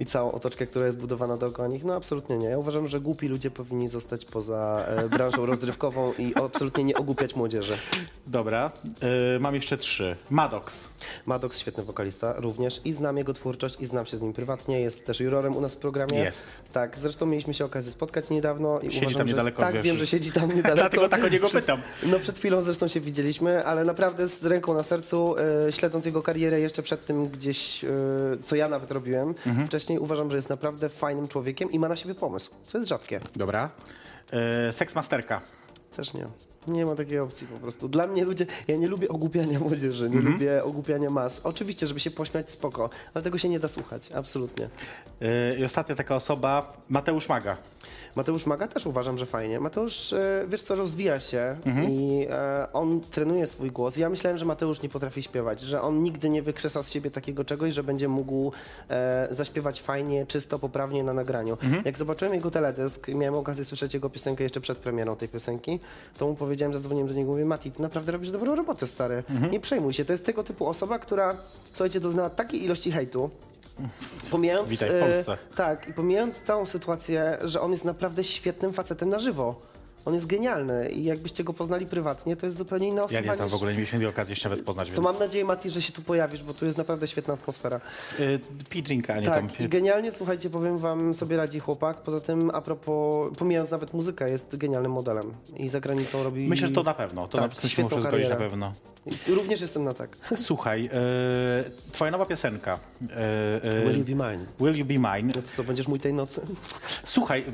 i całą otoczkę, która jest budowana dookoła nich. No absolutnie nie. Ja uważam, że głupi ludzie powinni zostać poza e, branżą rozrywkową i absolutnie nie ogłupiać młodzieży. Dobra. Yy, mam jeszcze trzy. Maddox. Maddox, świetny wokalista również i znam jego twórczość i znam się z nim prywatnie, jest też jurorem u nas w programie. Jest. Tak, zresztą mieliśmy się okazję spotkać niedawno i Siedzi uważam, tam że niedaleko, Tak, wiesz. wiem, że siedzi tam niedaleko. Dlatego tak o niego Przed- pytam. No przed chwilą zresztą się widzieliśmy, ale naprawdę z ręką na sercu, e, śledząc jego karierę jeszcze przed tym gdzieś, e, co ja nawet robiłem Mhm. wcześniej, uważam, że jest naprawdę fajnym człowiekiem i ma na siebie pomysł, co jest rzadkie. Dobra. Yy, Seksmasterka. Też nie. Nie ma takiej opcji po prostu. Dla mnie ludzie, ja nie lubię ogłupiania młodzieży, nie Mhm. lubię ogłupiania mas. Oczywiście, żeby się pośmiać, spoko, ale tego się nie da słuchać, absolutnie. Yy, I ostatnia taka osoba, Mateusz Maga. Mateusz Maga też uważam, że fajnie. Mateusz, e, wiesz co, rozwija się Mhm. i e, on trenuje swój głos. Ja myślałem, że Mateusz nie potrafi śpiewać, że on nigdy nie wykrzesa z siebie takiego czegoś, że będzie mógł e, zaśpiewać fajnie, czysto, poprawnie na nagraniu. Mhm. Jak zobaczyłem jego teledysk, miałem okazję słyszeć jego piosenkę jeszcze przed premierą tej piosenki, to mu powiedziałem, zadzwoniłem do niego, mówię, Mati, ty naprawdę robisz dobrą robotę, stary. Mhm. Nie przejmuj się. To jest tego typu osoba, która, słuchajcie, doznała takiej ilości hejtu, Pomijając, Witaj w e, Polsce. tak, i pomijając całą sytuację, że on jest naprawdę świetnym facetem na żywo. On jest genialny i jakbyście go poznali prywatnie, to jest zupełnie inna osoba. Ja nie znam niż... w ogóle, nie mieliśmy tej okazji jeszcze nawet poznać, To więc... mam nadzieję, Mati, że się tu pojawisz, bo tu jest naprawdę świetna atmosfera. Yy, pij drinka, a nie tak, tam... i genialnie, słuchajcie, powiem wam, sobie radzi chłopak. Poza tym, a propos, pomijając nawet muzykę, jest genialnym modelem i za granicą robi... Myślę, że to na pewno. To Tak, na świetną muszę zgodzić na pewno. I Również jestem na tak. Słuchaj, yy, twoja nowa piosenka. Yy, yy, Will you be mine? Will You Be Mine. No to co, będziesz mój tej nocy? Słuchaj,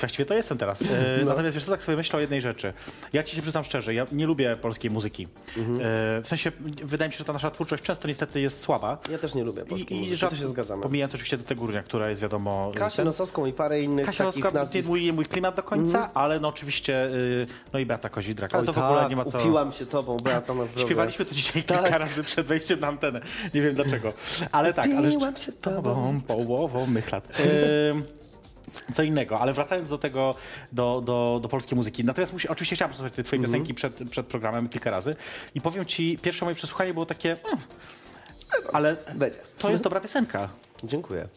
właściwie to jestem teraz. E, No. Natomiast wiesz co, tak sobie myślę o jednej rzeczy. Ja ci się przyznam szczerze, ja nie lubię polskiej muzyki. Mhm. E, w sensie, wydaje mi się, że ta nasza twórczość często niestety jest słaba. Ja też nie lubię polskiej muzyki, żart- to się zgadzamy. Pomijając oczywiście do tego górnia, która jest wiadomo... Kasię ten- Nosowską i parę innych Kasia takich Roska, nie nazwisk. mój, mój klimat do końca, ale no oczywiście, y, no i Beata Kozidrak, ale Oj, to w tak, ogóle nie ma co... upiłam się tobą, Beata na zdrowie. Śpiewaliśmy to dzisiaj Tak. kilka razy przed wejściem na antenę. Nie wiem dlaczego. Ale tak, ale... Się tobą. połową mych lat. Co innego, ale wracając do tego, do, do, do polskiej muzyki. Natomiast musi, oczywiście chciałem posłuchać tej twojej Mhm. piosenki przed, przed programem kilka razy i powiem ci, pierwsze moje przesłuchanie było takie, mm, ale Będzie. to jest dobra piosenka. Dziękuję.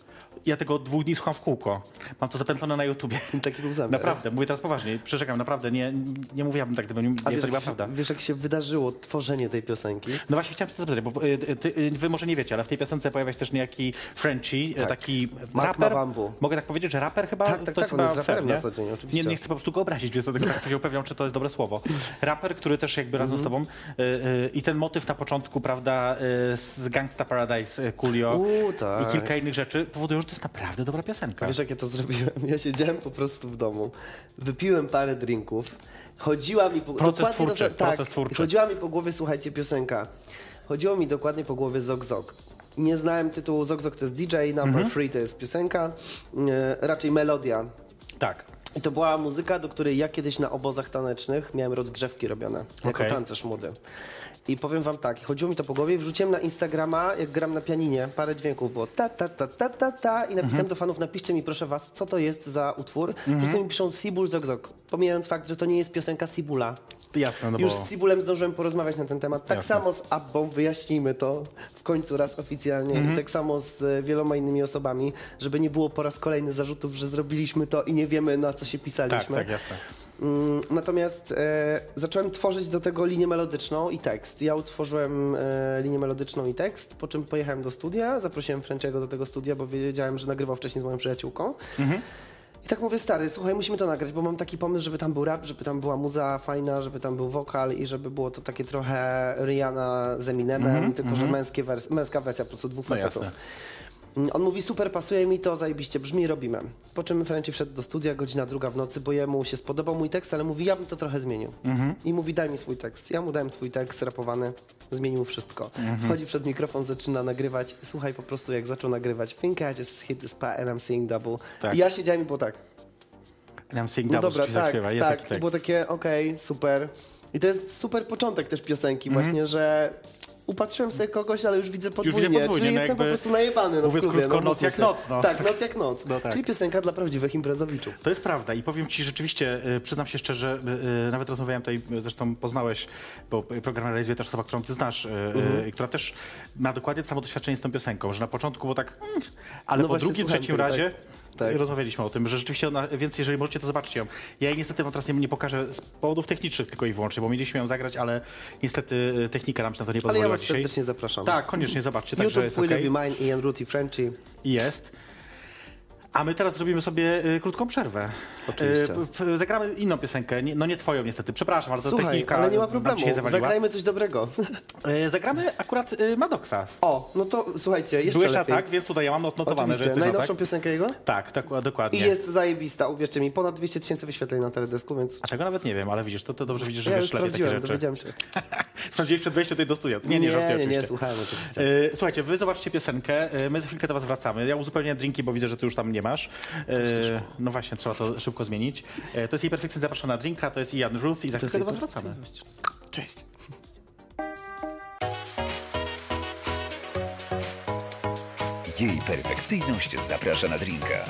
Ja tego od dwóch dni słucham w kółko. Mam to zapętlone na YouTubie. Taki był zamiar. Naprawdę, mówię teraz poważnie, przyrzekam, naprawdę, nie, nie mówiłabym tak, gdyby nie, A wiesz, to była prawda. wiesz, jak się wydarzyło tworzenie tej piosenki? No właśnie chciałem cię zapytać, bo y, ty, y, wy może nie wiecie, ale w tej piosence pojawia się też niejaki Frenchie, Tak. taki Mark raper. Mavambu. Mogę tak powiedzieć, że raper chyba? Tak, tak, to jest tak, on jest fair, na co dzień, oczywiście. Nie, nie chcę po prostu go obrazić, więc dlatego tak się upewniam, czy to jest dobre słowo. Raper, który też jakby razem z Mhm. tobą y, y, i ten motyw na początku, prawda, y, z Gangsta Paradise, y, Coolio Uuu, tak. i kilka innych rzeczy powodują, że to jest naprawdę dobra piosenka. Wiesz, jak ja to zrobiłem? Ja siedziałem po prostu w domu, wypiłem parę drinków, chodziła mi po... Proces twórczy, to, tak, proces twórczy. chodziła mi po głowie, słuchajcie, piosenka. Chodziło mi dokładnie po głowie Zog Zog. Nie znałem tytułu Zog Zog to jest DJ, Number Mhm. Free to jest piosenka, e, raczej melodia. Tak. I to była muzyka, do której ja kiedyś na obozach tanecznych miałem rozgrzewki robione, jako Okej. tancerz młody. I powiem wam tak, chodziło mi to po głowie, wrzuciłem na Instagrama, jak gram na pianinie, parę dźwięków było ta, ta, ta, ta, ta, ta i napisałem do fanów, napiszcie mi proszę was, co to jest za utwór. Wszyscy mi piszą Sibul Zog Zog, pomijając fakt, że to nie jest piosenka Sibula. Jasne, no Już bo... z Sibulem zdążyłem porozmawiać na ten temat. Tak Jasne. samo z Abbą, wyjaśnijmy to w końcu raz oficjalnie. I tak samo z e, wieloma innymi osobami, żeby nie było po raz kolejny zarzutów, że zrobiliśmy to i nie wiemy na co się Tak, pisaliśmy. tak, jasne. Mm, Natomiast e, zacząłem tworzyć do tego linię melodyczną i tekst. Ja utworzyłem e, linię melodyczną i tekst, po czym pojechałem do studia, zaprosiłem Frenczego do tego studia, bo wiedziałem, że nagrywał wcześniej z moją przyjaciółką. I tak mówię, stary, słuchaj, musimy to nagrać, bo mam taki pomysł, żeby tam był rap, żeby tam była muza fajna, żeby tam był wokal i żeby było to takie trochę Rihanna z Eminemem, tylko że męskie wers- męska wersja po prostu dwóch No facetów. jasne. Mm, On mówi, super, pasuje mi to, zajebiście brzmi, robimy. Po czym Frenchy wszedł do studia, godzina druga w nocy, bo jemu się spodobał mój tekst, ale mówi, ja bym to trochę zmienił. I mówi, daj mi swój tekst. Ja mu dałem swój tekst rapowany, zmienił wszystko. Wchodzi przed mikrofon, zaczyna nagrywać. Słuchaj, po prostu jak zaczął nagrywać, think I just hit this part and I'm singing double. Tak. I ja siedziałem i było tak. I'm saying No double, dobra, czyli tak, zaśpiewa. Jest tak. I było takie, okej, super. I to jest super początek też piosenki Mhm. właśnie, że upatrzyłem sobie kogoś, ale już widzę podwójnie. widzę podwójnie, czyli no jestem po prostu najebany no, mówiąc klubie. krótko, no, noc jak noc, no. Tak, noc jak noc. No tak. Czyli piosenka dla prawdziwych imprezowiczów. To jest prawda i powiem ci rzeczywiście, y, przyznam się szczerze, y, y, nawet rozmawiałem tutaj, zresztą poznałeś, bo program realizuje też osoba, którą ty znasz, Mhm. która też ma dokładnie samo doświadczenie z tą piosenką, że na początku było tak, mm, ale No po drugim, trzecim tego, razie tak. Y, rozmawialiśmy o tym, że rzeczywiście ona, więc jeżeli możecie, to zobaczcie ją. Ja jej niestety wam teraz nie, nie pokażę z powodów technicznych tylko i wyłącznie, bo mieliśmy ją zagrać, ale niestety y, technika nam się na to nie Ale pozwoliła ja was dzisiaj. serdecznie zapraszam. Tak, koniecznie zobaczcie, także YouTube, jest Will. You Be Mine, Ian Ruth i Frenchy. Jest. A my teraz zrobimy sobie y, krótką przerwę. Oczywiście. Y, zagramy inną piosenkę, nie, no nie twoją niestety, przepraszam, ale to Słuchaj, technika ale nie ma problemu. Zagrajmy coś dobrego. Y, zagramy akurat y, Madoksa. O, no to słuchajcie, jeszcze Byłeś lepiej. tak, więc tutaj ja mam odnotowane, że Oczywiście, jesteś na najnowszą tak. piosenkę jego? Tak, tak, dokładnie. I jest zajebista, uwierzcie mi. Ponad 200 tysięcy wyświetleń na teledysku, więc... A tego nawet nie wiem, ale widzisz, to, to dobrze widzisz, że Ja wiesz lepiej takie rzeczy. dowiedziałem się. Sprawdziłeś przed wejściem tutaj do studia. Nie, nie, żartuję nie, nie, oczywiście. słuchałem oczywiście. Y, Słuchajcie, wy zobaczcie piosenkę, y, my za chwilkę do was wracamy. Ja uzupełnię drinki, bo widzę, że ty już tam nie masz. Y, No właśnie, trzeba to szybko zmienić. Y, To jest jej perfekcyjnie zapraszana drinka, to jest Ian Ruth i za chwilkę do was wracamy. Cześć. Jej perfekcyjność zaprasza na drinka.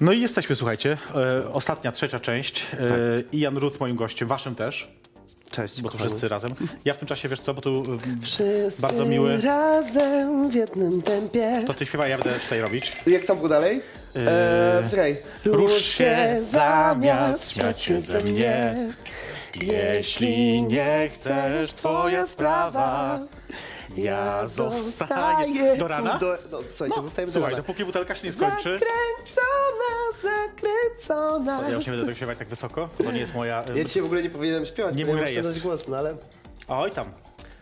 No i jesteśmy, słuchajcie. E, ostatnia, trzecia część. E, Ian Ruth moim gościem, waszym też, Cześć, bo tu kochani. wszyscy razem. Ja w tym czasie, wiesz co, bo tu e, Wszyscy bardzo miły. razem w jednym tempie. To ty śpiewaj, ja będę tutaj robić. Jak tam było dalej? Eee, czekaj. Rusz się zamiast śmiać się ze mnie. Jeśli nie chcesz, twoja sprawa. Ja zostaję. Do rana? Tu, do, no, słuchajcie, zostajemy do Słuchaj, rana. dopóki butelka się nie skończy. Zakręcona, zakręcona. Ja już nie będę tego śpiewać tak wysoko. To nie jest moja. Ja dzisiaj w ogóle nie powinienem śpiewać, Nie mój rejestr. głos, no ale... Oj tam.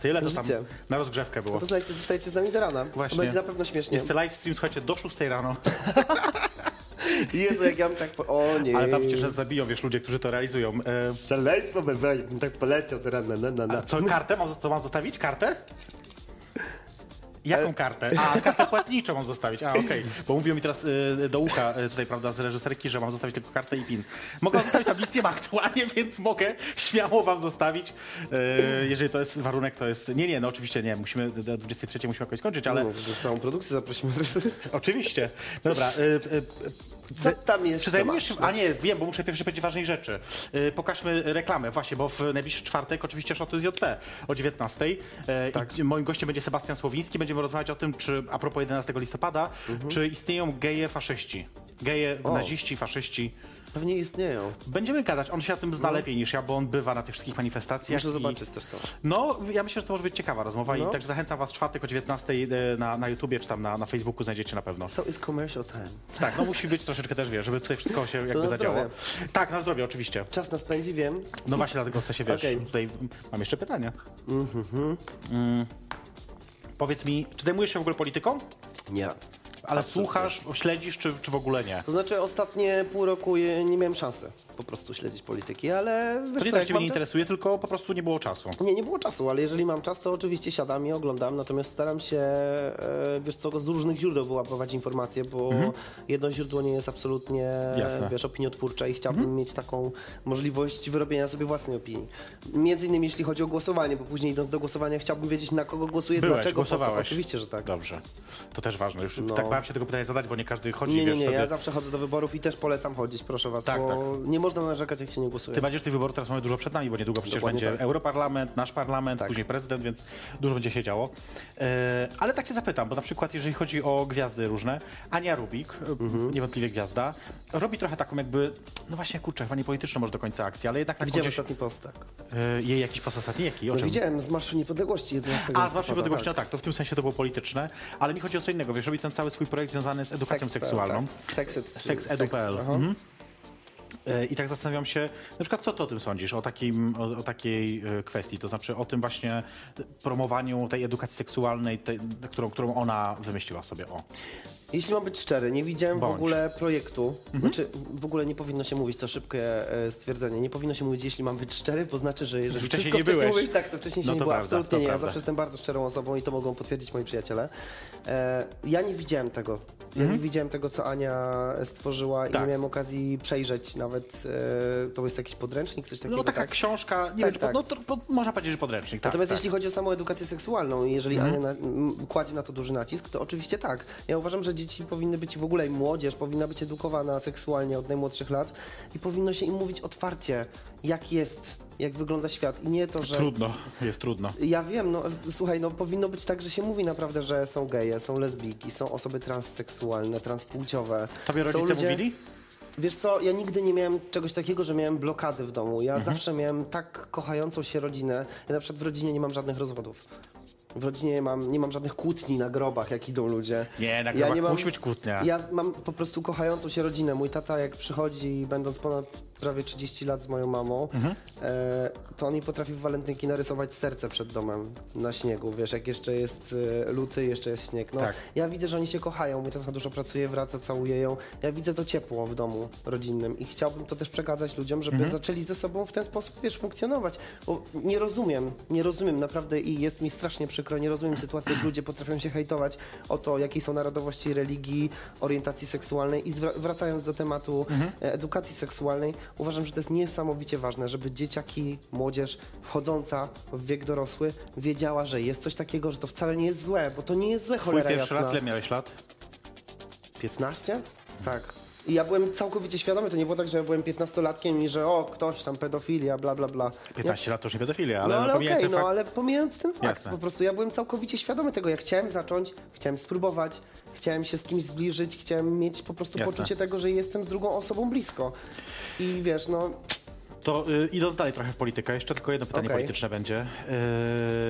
Tyle to tam na rozgrzewkę było. To słuchajcie, zostajecie z nami do rana. Właśnie. To będzie na pewno śmiesznie. Jest live stream, słuchajcie, do 6 rano. Jezu, jak ja bym tak... Po... O nie. Ale tam przecież zabiją, wiesz, ludzie, którzy to realizują. E, Szaleństwo bym tak poleciał do rana, na, na, na. co, kartę? Mam, co mam zostawić? Kartę? Jaką kartę? A, kartę płatniczą mam zostawić. A, okej. Bo mówią mi teraz y, do ucha y, tutaj, prawda, z reżyserki, że mam zostawić tylko kartę i pin. Mogę zostawić tam nic nie ma aktualnie, więc mogę śmiało wam zostawić. Y, jeżeli to jest warunek, to jest... Nie, nie, no oczywiście nie. Musimy, do 23 musimy jakoś skończyć, ale No, całą produkcję zaprosimy. oczywiście. Dobra. Y, y, Co tam jeszcze Czy zajmujesz się... A nie, wiem, bo muszę pierwszy powiedzieć ważnej rzeczy. Yy, pokażmy reklamę, właśnie, bo w najbliższy czwartek oczywiście szoty z JP o 19. Yy, tak. moim gościem będzie Sebastian Słowiński. Będziemy rozmawiać o tym, czy a propos 11 listopada, czy istnieją geje faszyści. Geje, Mhm. O. naziści, faszyści. Pewnie istnieją. Będziemy gadać. On się na tym zna lepiej niż ja, bo on bywa na tych wszystkich manifestacjach. No. Muszę i- zobaczyć też to. No, ja myślę, że to może być ciekawa rozmowa No. i także zachęcam was w czwartek o 19 e, na, na YouTubie, czy tam na, na Facebooku znajdziecie na pewno. So is commercial time. Tak, no musi być troszeczkę też, wiesz, żeby tutaj wszystko się jakby na zadziało. Tak, na zdrowie oczywiście. Czas nas pędzi, wiem. No właśnie dlatego chcę się, wiesz, Okej. tutaj mam jeszcze pytania. Mm. Powiedz mi, czy zajmujesz się w ogóle polityką? Nie. Ale słuchasz, śledzisz, czy, czy w ogóle nie? To znaczy ostatnie pół roku je- nie miałem szansy po prostu śledzić polityki, ale To nie tak mam nie interesuje, tylko po prostu nie było czasu. Nie, nie było czasu, ale jeżeli mam czas, to oczywiście siadam i oglądam, natomiast staram się, e, wiesz co, z różnych źródeł wyłapywać informacje, bo jedno źródło nie jest absolutnie, Mhm. Jasne. Mhm. wiesz, opiniotwórcze i chciałbym mieć taką możliwość wyrobienia sobie własnej opinii. Między innymi jeśli chodzi o głosowanie, bo później idąc do głosowania chciałbym wiedzieć, na kogo głosuję, Byłeś, dlaczego, głosowałeś. Oczywiście, że tak. Dobrze, to też ważne. Już No. tak bałem się tego pytania zadać, bo nie każdy chodzi, Nie, nie, wiesz, nie, wtedy... ja zawsze chodzę do wyborów i też polecam chodzić, proszę was, Tak, bo tak. nie można narzekać, jak się nie głosuje. Tym bardziej, że tych wyborów teraz mamy dużo przed nami, bo niedługo przecież Dokładnie będzie tak. Europarlament, nasz parlament, Tak. później prezydent, więc dużo będzie się działo. E, ale tak cię zapytam, bo na przykład jeżeli chodzi o gwiazdy różne, Ania Rubik, e, Mhm. niewątpliwie gwiazda, robi trochę taką jakby, no właśnie kurczę, chyba nie polityczną może do końca akcji, ale jednak taką Widziałem gdzieś, ostatni post, tak. e, jej jakiś post ostatni, jaki? O No, widziałem z Marszu Niepodległości 11 A, z waszej niepodległości, tak. no tak, to w tym sensie to było polityczne, ale mi chodzi o co innego, wiesz, robi ten cały swój projekt związany z edukacją seksualną. Tak. Seks.edu.pl. aha. Mhm. E, I tak zastanawiam się, na przykład co ty o tym sądzisz, o, takim, o, o takiej e, kwestii, to znaczy o tym właśnie promowaniu tej edukacji seksualnej, którą, którą ona wymyśliła sobie. O. Jeśli mam być szczery, nie widziałem Bądź. w ogóle projektu. Znaczy, w ogóle nie powinno się mówić, to szybkie e, stwierdzenie. Nie powinno się mówić, jeśli mam być szczery, bo znaczy, że jeżeli Wcześniej wszystko nie wcześniej byłeś. mówisz, tak, to wcześniej się No nie to było. prawda, Absolutnie nie. Ja prawda. zawsze jestem bardzo szczerą osobą i to mogą potwierdzić moi przyjaciele. E, ja nie widziałem tego. Ja nie widziałem tego, co Ania stworzyła i Mhm. Tak. nie miałem okazji przejrzeć nawet. E, to jest jakiś podręcznik, coś takiego. No taka tak? książka, nie Tak, wiem, czy tak. po, no, to, po, można powiedzieć, że podręcznik. Tak, Natomiast tak. jeśli chodzi o samą edukację seksualną i jeżeli Ania na, m, kładzie na to duży nacisk, to oczywiście tak. Ja uważam, że dzieci powinny być w ogóle i młodzież powinna być edukowana seksualnie od najmłodszych lat i powinno się im mówić otwarcie, jak jest, jak wygląda świat i nie to, że... Trudno, jest trudno. Ja wiem, no słuchaj, no powinno być tak, że się mówi naprawdę, że są geje, są lesbijki, są osoby transseksualne, transpłciowe. Tobie rodzice ludzie- mówili? Wiesz co, ja nigdy nie miałem czegoś takiego, że miałem blokady w domu. Ja Mhm. zawsze miałem tak kochającą się rodzinę. Ja na przykład w rodzinie nie mam żadnych rozwodów. W rodzinie nie mam, nie mam żadnych kłótni na grobach, jak idą ludzie. Nie, na Ja grobach nie mam- musi być kłótnia. Ja mam po prostu kochającą się rodzinę. Mój tata, jak przychodzi, będąc ponad prawie 30 lat z moją mamą, Mhm. e, to on mi potrafi w walentynki narysować serce przed domem na śniegu. Wiesz, jak jeszcze jest e, luty, jeszcze jest śnieg. No, Tak. Ja widzę, że oni się kochają. Mój tata dużo pracuje, wraca, całuje ją. Ja widzę to ciepło w domu rodzinnym i chciałbym to też przekazać ludziom, żeby Mhm. zaczęli ze sobą w ten sposób, wiesz, funkcjonować. Bo nie rozumiem, nie rozumiem naprawdę i jest mi strasznie przykro, nie rozumiem sytuacji, jak ludzie potrafią się hejtować o to, jakiej są narodowości, religii, orientacji seksualnej i wracając do tematu Mhm. e, edukacji seksualnej, uważam, że to jest niesamowicie ważne, żeby dzieciaki, młodzież wchodząca w wiek dorosły wiedziała, że jest coś takiego, że to wcale nie jest złe, bo to nie jest złe, Twój cholera pierwszy jasna. raz, ile miałeś lat? 15? Tak. I ja byłem całkowicie świadomy, to nie było tak, że ja byłem 15-latkiem i że o, ktoś tam pedofilia, bla, bla, bla. 15 ja... lat to już nie pedofilia, ale, No ale pomijając okej, ten no fakt, ale pomijając ten fakt, Jasne. po prostu ja byłem całkowicie świadomy tego, ja chciałem zacząć, chciałem spróbować, chciałem się z kimś zbliżyć, chciałem mieć po prostu Jasne. poczucie tego, że jestem z drugą osobą blisko. I wiesz, no, To y, idąc dalej trochę w politykę, jeszcze tylko jedno pytanie Okej. polityczne będzie.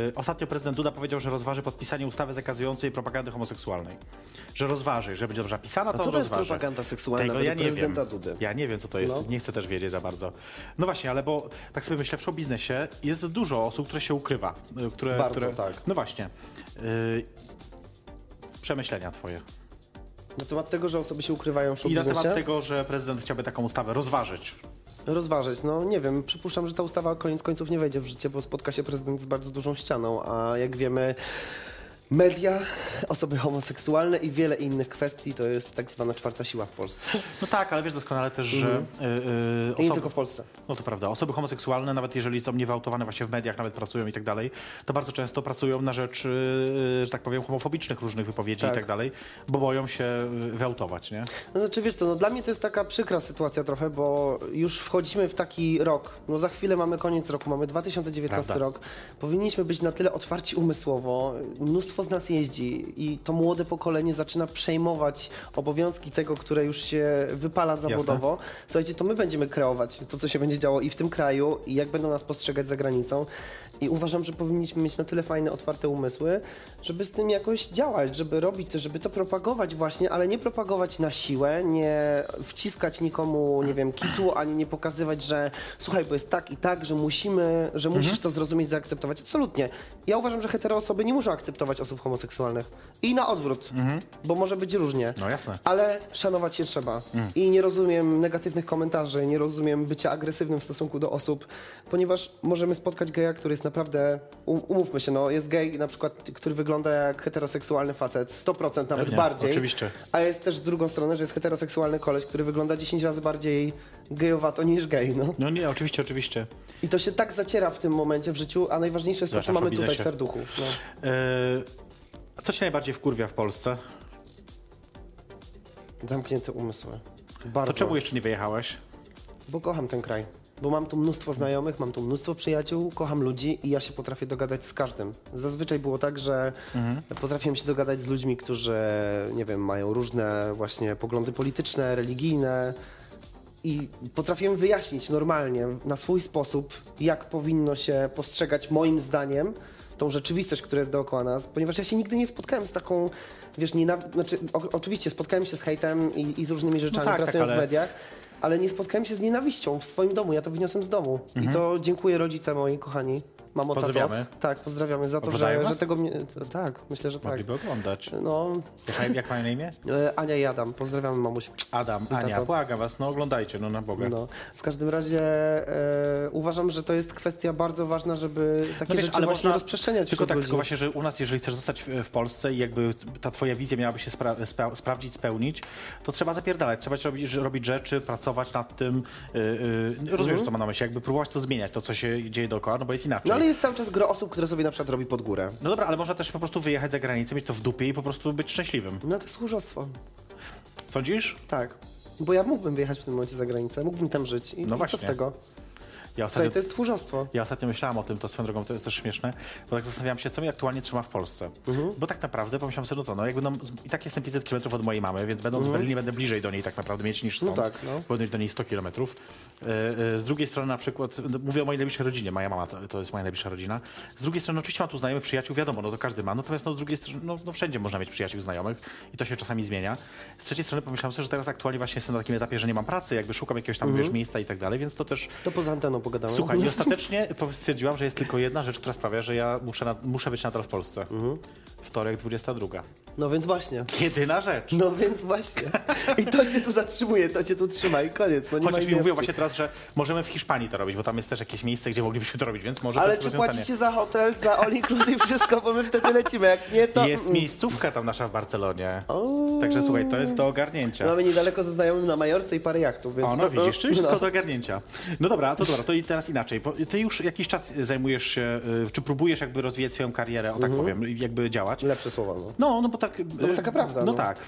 Y, ostatnio prezydent Duda powiedział, że rozważy podpisanie ustawy zakazującej propagandy homoseksualnej. Że rozważy, że będzie dobrze napisana, to co on to jest rozważy. propaganda seksualna Tego ja nie wiem. Dudy? Ja nie wiem, co to jest. No. Nie chcę też wiedzieć za bardzo. No właśnie, ale bo tak sobie myślę, w show biznesie jest dużo osób, które się ukrywa. y, Które, Bardzo, które... tak. No właśnie. Y, przemyślenia twoje. na temat tego, że osoby się ukrywają w show I na temat tego, że prezydent chciałby taką ustawę rozważyć. Rozważyć, no nie wiem, przypuszczam, że ta ustawa koniec końców nie wejdzie w życie, bo spotka się prezydent z bardzo dużą ścianą, a jak wiemy, media, osoby homoseksualne i wiele innych kwestii to jest tak zwana czwarta siła w Polsce. No tak, ale wiesz doskonale też, że y, y, I nie osoby- tylko w Polsce. No to prawda. Osoby homoseksualne, nawet jeżeli są niewyautowane właśnie w mediach, nawet pracują i tak dalej, to bardzo często pracują na rzecz, yy, że tak powiem, homofobicznych różnych wypowiedzi Tak. i tak dalej, bo boją się yy, wyautować, nie? No znaczy wiesz co, no dla mnie to jest taka przykra sytuacja trochę, bo już wchodzimy w taki rok, no za chwilę mamy koniec roku, mamy 2019 Prawda. rok, powinniśmy być na tyle otwarci umysłowo, mnóstwo z nas jeździ i to młode pokolenie zaczyna przejmować obowiązki tego, które już się wypala zawodowo. Słuchajcie, to my będziemy kreować to, co się będzie działo i w tym kraju i jak będą nas postrzegać za granicą i uważam, że powinniśmy mieć na tyle fajne, otwarte umysły, żeby z tym jakoś działać, żeby robić coś, żeby to propagować właśnie, ale nie propagować na siłę, nie wciskać nikomu, nie wiem, kitu, ani nie pokazywać, że słuchaj, bo jest tak i tak, że musimy, że Mhm. musisz to zrozumieć, zaakceptować. Absolutnie. Ja uważam, że hetero osoby nie muszą akceptować osób homoseksualnych. I na odwrót, bo może być różnie. No jasne. Ale szanować się trzeba. I nie rozumiem negatywnych komentarzy, nie rozumiem bycia agresywnym w stosunku do osób, ponieważ możemy spotkać geja, który jest naprawdę, um- umówmy się, no, jest gej na przykład, który wygląda jak heteroseksualny facet, 100% nawet Pewnie, bardziej. oczywiście. A jest też z drugą stronę, że jest heteroseksualny koleś, który wygląda 10 razy bardziej gejowato niż gej, no. No nie, oczywiście, oczywiście. I to się tak zaciera w tym momencie w życiu, a najważniejsze jest to, co Zwłaszcza w mamy tutaj w serduchu. No. Yy, co ci najbardziej wkurwia w Polsce? Zamknięte umysły. Bardzo. To czemu jeszcze nie wyjechałeś? Bo kocham ten kraj. Bo mam tu mnóstwo znajomych, mam tu mnóstwo przyjaciół, kocham ludzi i ja się potrafię dogadać z każdym. Zazwyczaj było tak, że potrafiłem się dogadać z ludźmi, którzy, nie wiem, mają różne właśnie poglądy polityczne, religijne i potrafiłem wyjaśnić normalnie, na swój sposób, jak powinno się postrzegać moim zdaniem tą rzeczywistość, która jest dookoła nas, ponieważ ja się nigdy nie spotkałem z taką, wiesz, nienaw... znaczy, o, oczywiście spotkałem się z hejtem i, i z różnymi rzeczami, tak, tak, pracując ale- w mediach, ale nie spotkałem się z nienawiścią w swoim domu. Ja to wyniosłem z domu. I to dziękuję rodzice moi kochani. Mamo, tato. Pozdrawiamy. Tak, pozdrawiamy za to, że, że tego mnie... Tak, myślę, że tak. Mogliby oglądać. No, Jak, jak mają na imię? e, Ania i Adam, pozdrawiamy mamuś. Adam, Ania, tato. błagam was, no oglądajcie, no na Boga. No, w każdym razie e, uważam, że to jest kwestia bardzo ważna, żeby takie No wiesz, rzeczy ale właśnie można rozprzestrzeniać Tylko tak, ludzi. tylko właśnie, że u nas, jeżeli chcesz zostać w- w Polsce i jakby ta twoja wizja miałaby się spra spra sprawdzić, spełnić, to trzeba zapierdalać, trzeba robić, robić rzeczy, pracować nad tym. Yy, yy, rozumiesz, co mam na myśli, jakby próbować to zmieniać, to co się dzieje dookoła, no bo jest inaczej. No ale jest cały czas gro osób, które sobie na przykład robi pod górę. No dobra, ale można też po prostu wyjechać za granicę, mieć to w dupie i po prostu być szczęśliwym. No to jest tchórzostwo. Sądzisz? Tak. Bo ja mógłbym wyjechać w tym momencie za granicę, mógłbym tam żyć. I, No i co z tego? Ja Słuchaj, ostatnio, to jest tchórzostwo. ja ostatnio myślałam o tym, to swoją drogą, to jest też śmieszne, bo tak zastanawiałam się, co mnie aktualnie trzyma w Polsce. Mhm. Bo tak naprawdę pomyślałam sobie, no co, no jakby no, z- i tak jestem 500 km od mojej mamy, więc będąc w Berlinie będę bliżej do niej tak naprawdę mieć niż Mhm. No stąd. tak, no. Być do niej 100 km. Z drugiej strony na przykład, no, mówię o mojej najbliższej rodzinie, moja mama to, to jest moja najbliższa rodzina. Z drugiej strony oczywiście mam tu znajomych, przyjaciół, wiadomo, no to każdy ma, natomiast no z drugiej strony, no, no wszędzie można mieć przyjaciół, znajomych i to się czasami zmienia. Z trzeciej strony pomyślałam sobie, że teraz aktualnie właśnie jestem na takim etapie, że nie mam pracy, jakby szukam jakiegoś tam, Mhm. wiesz, miejsca i tak dalej, więc to też To poza anteną pogadamy. Słuchaj, i ostatecznie stwierdziłam, że jest tylko jedna rzecz, która sprawia, że ja muszę, na, muszę być nadal w Polsce. Wtorek 22. No więc właśnie. Jedyna rzecz. No więc właśnie. I to cię tu zatrzymuje, to cię tu trzyma i koniec. No nie Chociaż mi mówią właśnie teraz, że możemy w Hiszpanii to robić, bo tam jest też jakieś miejsce, gdzie moglibyśmy to robić, więc może Ale czy płacicie za hotel, za all inclusive, wszystko, bo my wtedy lecimy. Jak nie, to... Jest mm. miejscówka tam nasza w Barcelonie. O. Także słuchaj, to jest do ogarnięcia. Mamy niedaleko ze znajomym na Majorce i parę jachtów, więc... O, no widzisz, czyli wszystko no. do ogarnięcia. No dobra, to dobra, to i teraz inaczej. Ty już jakiś czas zajmujesz się, y, czy próbujesz jakby rozwijać swoją karierę, o tak powiem, jakby działać. Lepsze słowa, no. No, no bo tak. bo taka prawda, No, no. tak.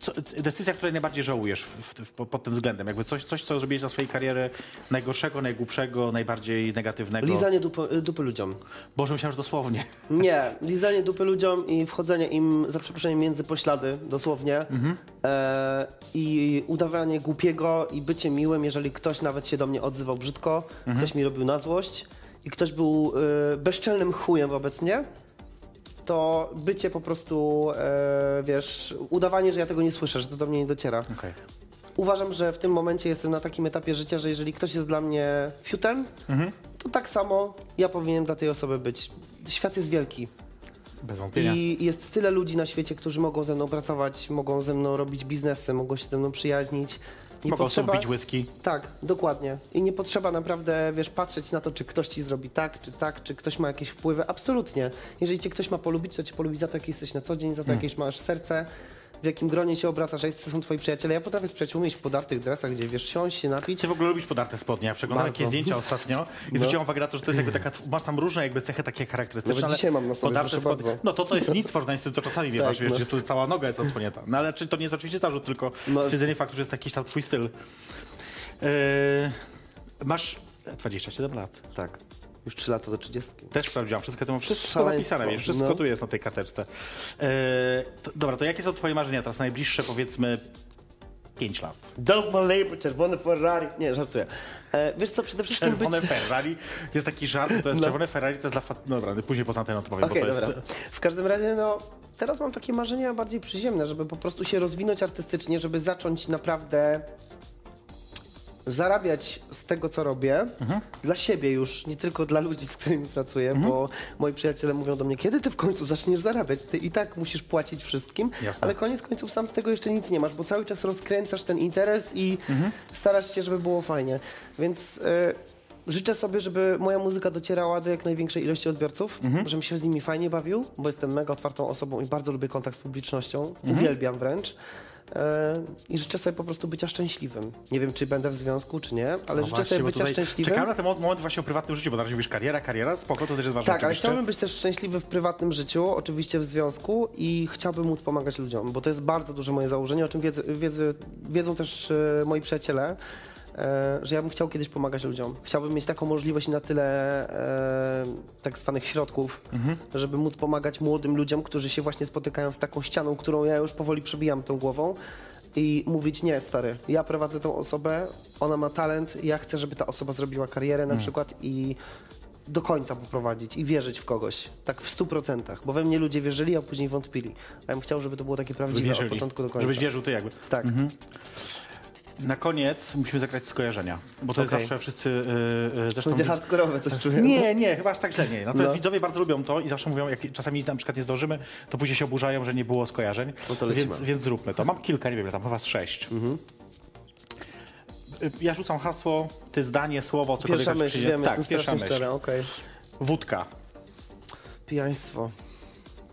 Co, decyzja, której najbardziej żałujesz w, w, pod tym względem. Jakby coś, coś, co zrobiłeś za swojej kariery najgorszego, najgłupszego, najbardziej negatywnego. Lizanie dupy, dupy ludziom. Boże, myślałem, że dosłownie. Nie, lizanie dupy ludziom i wchodzenie im za przeproszeniem między poślady, dosłownie. E, I udawanie głupiego i bycie miłym, jeżeli ktoś nawet się do mnie odzywał brzydko, ktoś mi robił na złość i ktoś był e, bezczelnym chujem wobec mnie, to bycie po prostu, e, wiesz, udawanie, że ja tego nie słyszę, że to do mnie nie dociera. Okej. Uważam, że w tym momencie jestem na takim etapie życia, że jeżeli ktoś jest dla mnie fiutem, to tak samo ja powinienem dla tej osoby być. Świat jest wielki. Bez wątpienia. I jest tyle ludzi na świecie, którzy mogą ze mną pracować, mogą ze mną robić biznesy, mogą się ze mną przyjaźnić. Nie Mogą potrzeba... sobie pić whisky. Tak, dokładnie. I nie potrzeba naprawdę, wiesz, patrzeć na to, czy ktoś ci zrobi tak, czy tak, czy ktoś ma jakieś wpływy. Absolutnie. Jeżeli cię ktoś ma polubić, to cię polubi za to, jaki jesteś na co dzień, za to, jakieś masz serce, w jakim gronie się obracasz, jacy są twoi przyjaciele. Ja potrafię z przyjaciółmi iść w podartych dresach, gdzie, wiesz, siąść się napić. Ty w ogóle lubisz podarte spodnie. Ja przeglądałem jakieś zdjęcia ostatnio i No. zwróciłem uwagę na to, że to jest jakby taka, masz tam różne jakby cechy takie charakterystyczne. Nawet ale dzisiaj mam na sobie, podarte spodnie- bardzo. No to to jest nic w porównaniu z tym, co czasami Tak, wiesz, no. że tu cała noga jest odsłonięta. No ale czy to nie jest oczywiście zarzut, tylko No. stwierdzenie faktu, że jest jakiś tam twój styl. Yy, masz 27 lat. Tak. Już 3 lata do 30. Też sprawdziłam, wszystko to mam wszystko Szaleństwo, napisane, wiesz, wszystko no. tu jest na tej karteczce. Yy, to, dobra, to jakie są twoje marzenia teraz najbliższe, powiedzmy, 5 lat? Dom Malejbo, czerwone Ferrari. Nie, żartuję. E, wiesz co, przede wszystkim Czerwone być... Ferrari, jest taki żart, to jest No. czerwone Ferrari, to jest dla... Fa... Dobra, później poza tym to powiem, Okej, to dobra. jest... W każdym razie, no, teraz mam takie marzenia bardziej przyziemne, żeby po prostu się rozwinąć artystycznie, żeby zacząć naprawdę zarabiać z tego, co robię, Mhm. dla siebie już, nie tylko dla ludzi, z którymi pracuję, bo moi przyjaciele mówią do mnie, kiedy ty w końcu zaczniesz zarabiać? Ty i tak musisz płacić wszystkim, Jasne. ale koniec końców sam z tego jeszcze nic nie masz, bo cały czas rozkręcasz ten interes i Mhm. starasz się, żeby było fajnie. Więc... e, Życzę sobie, żeby moja muzyka docierała do jak największej ilości odbiorców, Mhm. żebym się z nimi fajnie bawił, bo jestem mega otwartą osobą i bardzo lubię kontakt z publicznością. Mhm. Uwielbiam wręcz. E, I życzę sobie po prostu bycia szczęśliwym. Nie wiem, czy będę w związku, czy nie, ale No życzę właśnie, sobie bycia szczęśliwym. Czekałem na ten moment, właśnie o prywatnym życiu, bo na razie mówisz kariera, kariera, spoko, to też jest ważne Tak, ale chciałbym być też szczęśliwy w prywatnym życiu, oczywiście w związku i chciałbym móc pomagać ludziom, bo to jest bardzo duże moje założenie, o czym wiedzą, wiedzą, wiedzą też e, moi przyjaciele, że ja bym chciał kiedyś pomagać ludziom. Chciałbym mieć taką możliwość i na tyle e, tak zwanych środków, Mhm. żeby móc pomagać młodym ludziom, którzy się właśnie spotykają z taką ścianą, którą ja już powoli przebijam tą głową. I mówić, nie stary, ja prowadzę tą osobę, ona ma talent, ja chcę, żeby ta osoba zrobiła karierę Mhm. na przykład i do końca poprowadzić i wierzyć w kogoś. Tak w stu procentach. Bo we mnie ludzie wierzyli, a później wątpili. A ja bym chciał, żeby to było takie prawdziwe wierzyli, od początku do końca. Żebyś wierzył ty jakby. Tak. Na koniec musimy zagrać skojarzenia, bo to jest Okej. zawsze wszyscy, yy, zresztą... Będzie hardkorowe coś czuję. Nie, nie, chyba aż tak źle nie. Natomiast No. widzowie bardzo lubią to i zawsze mówią, jak czasami na przykład nie zdążymy, to później się oburzają, że nie było skojarzeń. No więc, więc zróbmy to. Mam kilka, nie wiem, tam chyba z sześć. Y, Ja rzucam hasło, ty zdanie, słowo, cokolwiek Pierwsza tak myśl, przyjdzie. wiem, tak, jestem pierwsza myśl. szczera, okej. Wódka. Pijaństwo.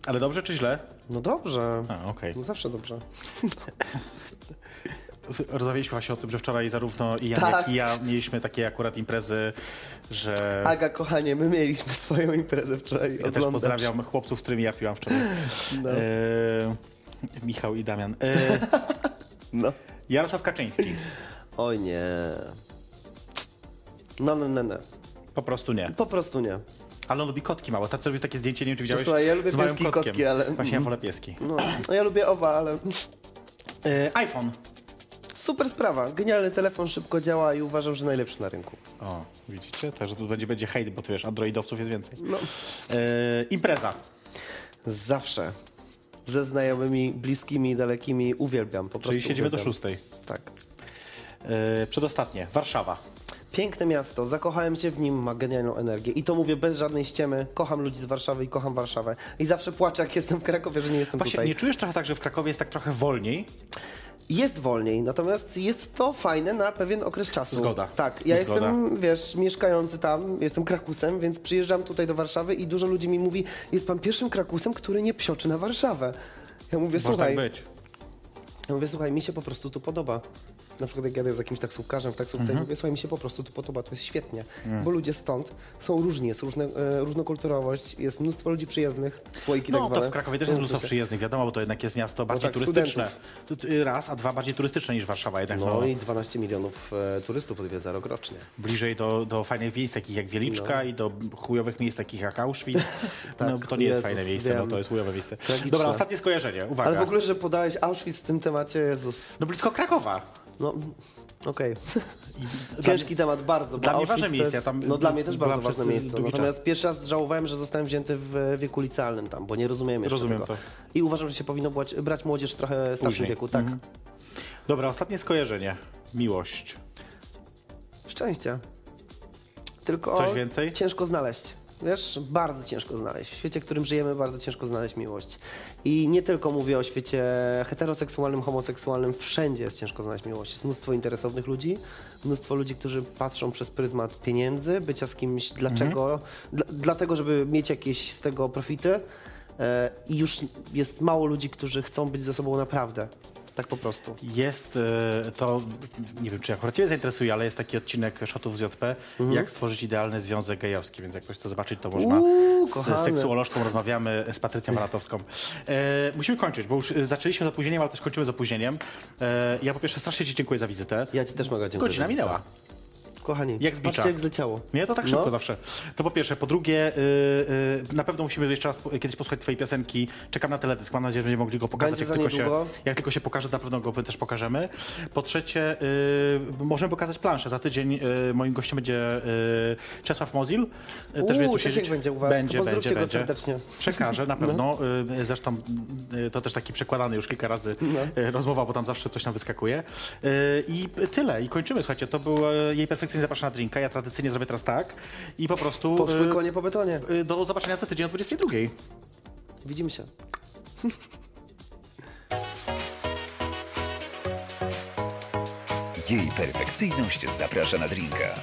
Ale dobrze czy źle? No dobrze. A, okej. No zawsze dobrze. Rozmawialiśmy właśnie o tym, że wczoraj zarówno i Jan, Tak. jak i ja mieliśmy takie akurat imprezy, że... Aga, kochanie, my mieliśmy swoją imprezę wczoraj. Ja też pozdrawiam chłopców, z którymi ja piłam wczoraj. No. E, Michał i Damian. E, No. Jarosław Kaczyński. Oj nie. No, no, no, no. Po prostu nie. Po prostu nie. Ale on lubi kotki małe. Ostatnio zrobił takie zdjęcie, nie wiem czy widziałeś, słuchaj, ja lubię z pieski kotkiem. kotki, ale- Właśnie ja wolę pieski. No, no ja lubię oba, ale E, iPhone. Super sprawa. Genialny telefon, szybko działa i uważam, że najlepszy na rynku. O, widzicie? Także tu będzie, będzie hejt, bo tu wiesz, androidowców jest więcej. No. E, impreza. Zawsze. Ze znajomymi, bliskimi, dalekimi uwielbiam. Po prostu Czyli siedzimy do uwielbiam. szóstej. Tak. E, przedostatnie. Warszawa. Piękne miasto, zakochałem się w nim, ma genialną energię. I to mówię bez żadnej ściemy. Kocham ludzi z Warszawy i kocham Warszawę. I zawsze płaczę, jak jestem w Krakowie, że nie jestem Właśnie tutaj. nie czujesz trochę tak, że w Krakowie jest tak trochę wolniej? Jest wolniej, natomiast jest to fajne na pewien okres czasu. Zgoda. Tak, ja Zgoda. jestem, wiesz, mieszkający tam, jestem Krakusem, więc przyjeżdżam tutaj do Warszawy i dużo ludzi mi mówi, jest pan pierwszym Krakusem, który nie psioczy na Warszawę. Ja mówię, Może słuchaj, tak być. ja mówię, słuchaj, mi się po prostu tu podoba. Na przykład jak jadę z jakimś taksówkarzem w taksówce Mhm. i mówię, słuchaj, mi się po prostu tu podoba, to jest świetnie. Bo ludzie stąd są różni, jest różne, e, różnokulturowość, jest mnóstwo ludzi przyjezdnych, słoiki tak No, zwane. to w Krakowie też No, jest mnóstwo przyjezdnych, wiadomo, bo to jednak jest miasto bardziej tak, turystyczne. T- Raz, a dwa bardziej turystyczne niż Warszawa jednak. No, No, i 12 milionów e, turystów odwiedza rok rocznie. Bliżej do, do fajnych miejsc takich jak Wieliczka No. i do chujowych miejsc takich jak Auschwitz. no, to nie jest Jezus, fajne miejsce, no, wiem. to jest chujowe miejsce. Tragiczne. Dobra, ostatnie skojarzenie, uwaga. Ale w ogóle, że podałeś Auschwitz w tym temacie, Jezus. No blisko Krakowa. No, okej. Dla Ciężki temat bardzo. dla mnie ważne miejsce, jest- tam no dla mnie też bardzo ważne miejsce. Natomiast pierwszy raz żałowałem, że zostałem wzięty w wieku licealnym tam, bo nie rozumiem jeszcze Rozumiem tego. to. I uważam, że się powinno brać, brać młodzież w trochę starszym Później. wieku. Tak. Mhm. Dobra, ostatnie skojarzenie. Miłość. Szczęście. Tylko Coś więcej? ciężko znaleźć. Wiesz, bardzo ciężko znaleźć. W świecie, w którym żyjemy, bardzo ciężko znaleźć miłość. I nie tylko mówię o świecie heteroseksualnym, homoseksualnym, wszędzie jest ciężko znaleźć miłość. Jest mnóstwo interesownych ludzi, mnóstwo ludzi, którzy patrzą przez pryzmat pieniędzy, bycia z kimś dlaczego, dla, dlatego, żeby mieć jakieś z tego profity. E, I już jest mało ludzi, którzy chcą być ze sobą naprawdę. Tak po prostu. Jest e, to, nie wiem czy akurat Ciebie zainteresuje, ale jest taki odcinek Szotów z JP, jak stworzyć idealny związek gejowski, więc jak ktoś chce zobaczyć, to można. Uuu, z kochane. seksuolożką rozmawiamy, z Patrycją Maratowską. E, musimy kończyć, bo już zaczęliśmy z opóźnieniem, ale też kończymy z opóźnieniem. E, ja po pierwsze strasznie Ci dziękuję za wizytę. Ja Ci też mogę dziękuję. Godzina minęła. Kochani, Jak z bicza. patrzcie jak zleciało. Nie, to tak szybko No. zawsze. To po pierwsze. Po drugie, y, y, na pewno musimy jeszcze raz kiedyś posłuchać twojej piosenki. Czekam na teledysk. Mam nadzieję, że będziemy mogli go pokazać, Będzie jak tylko, się, jak tylko się pokaże, na pewno go też pokażemy. Po trzecie, y, możemy pokazać planszę. Za tydzień y, moim gościem będzie y, Czesław Mozil. Y, Uuu, będzie tu będzie u was. Będzie, To będzie, będzie. serdecznie. Przekażę, na pewno. Y, Zresztą to też taki przekładany już kilka razy No. rozmowa, bo tam zawsze coś nam wyskakuje. I tyle. I kończymy. Słuchajcie, to był y, jej perfekcyjnie zapraszana drinka. Ja tradycyjnie zrobię teraz tak. I po prostu Poszły y, konie po betonie. y, do zobaczenia za tydzień o 22. Widzimy się. Jej perfekcyjność zaprasza na drinka.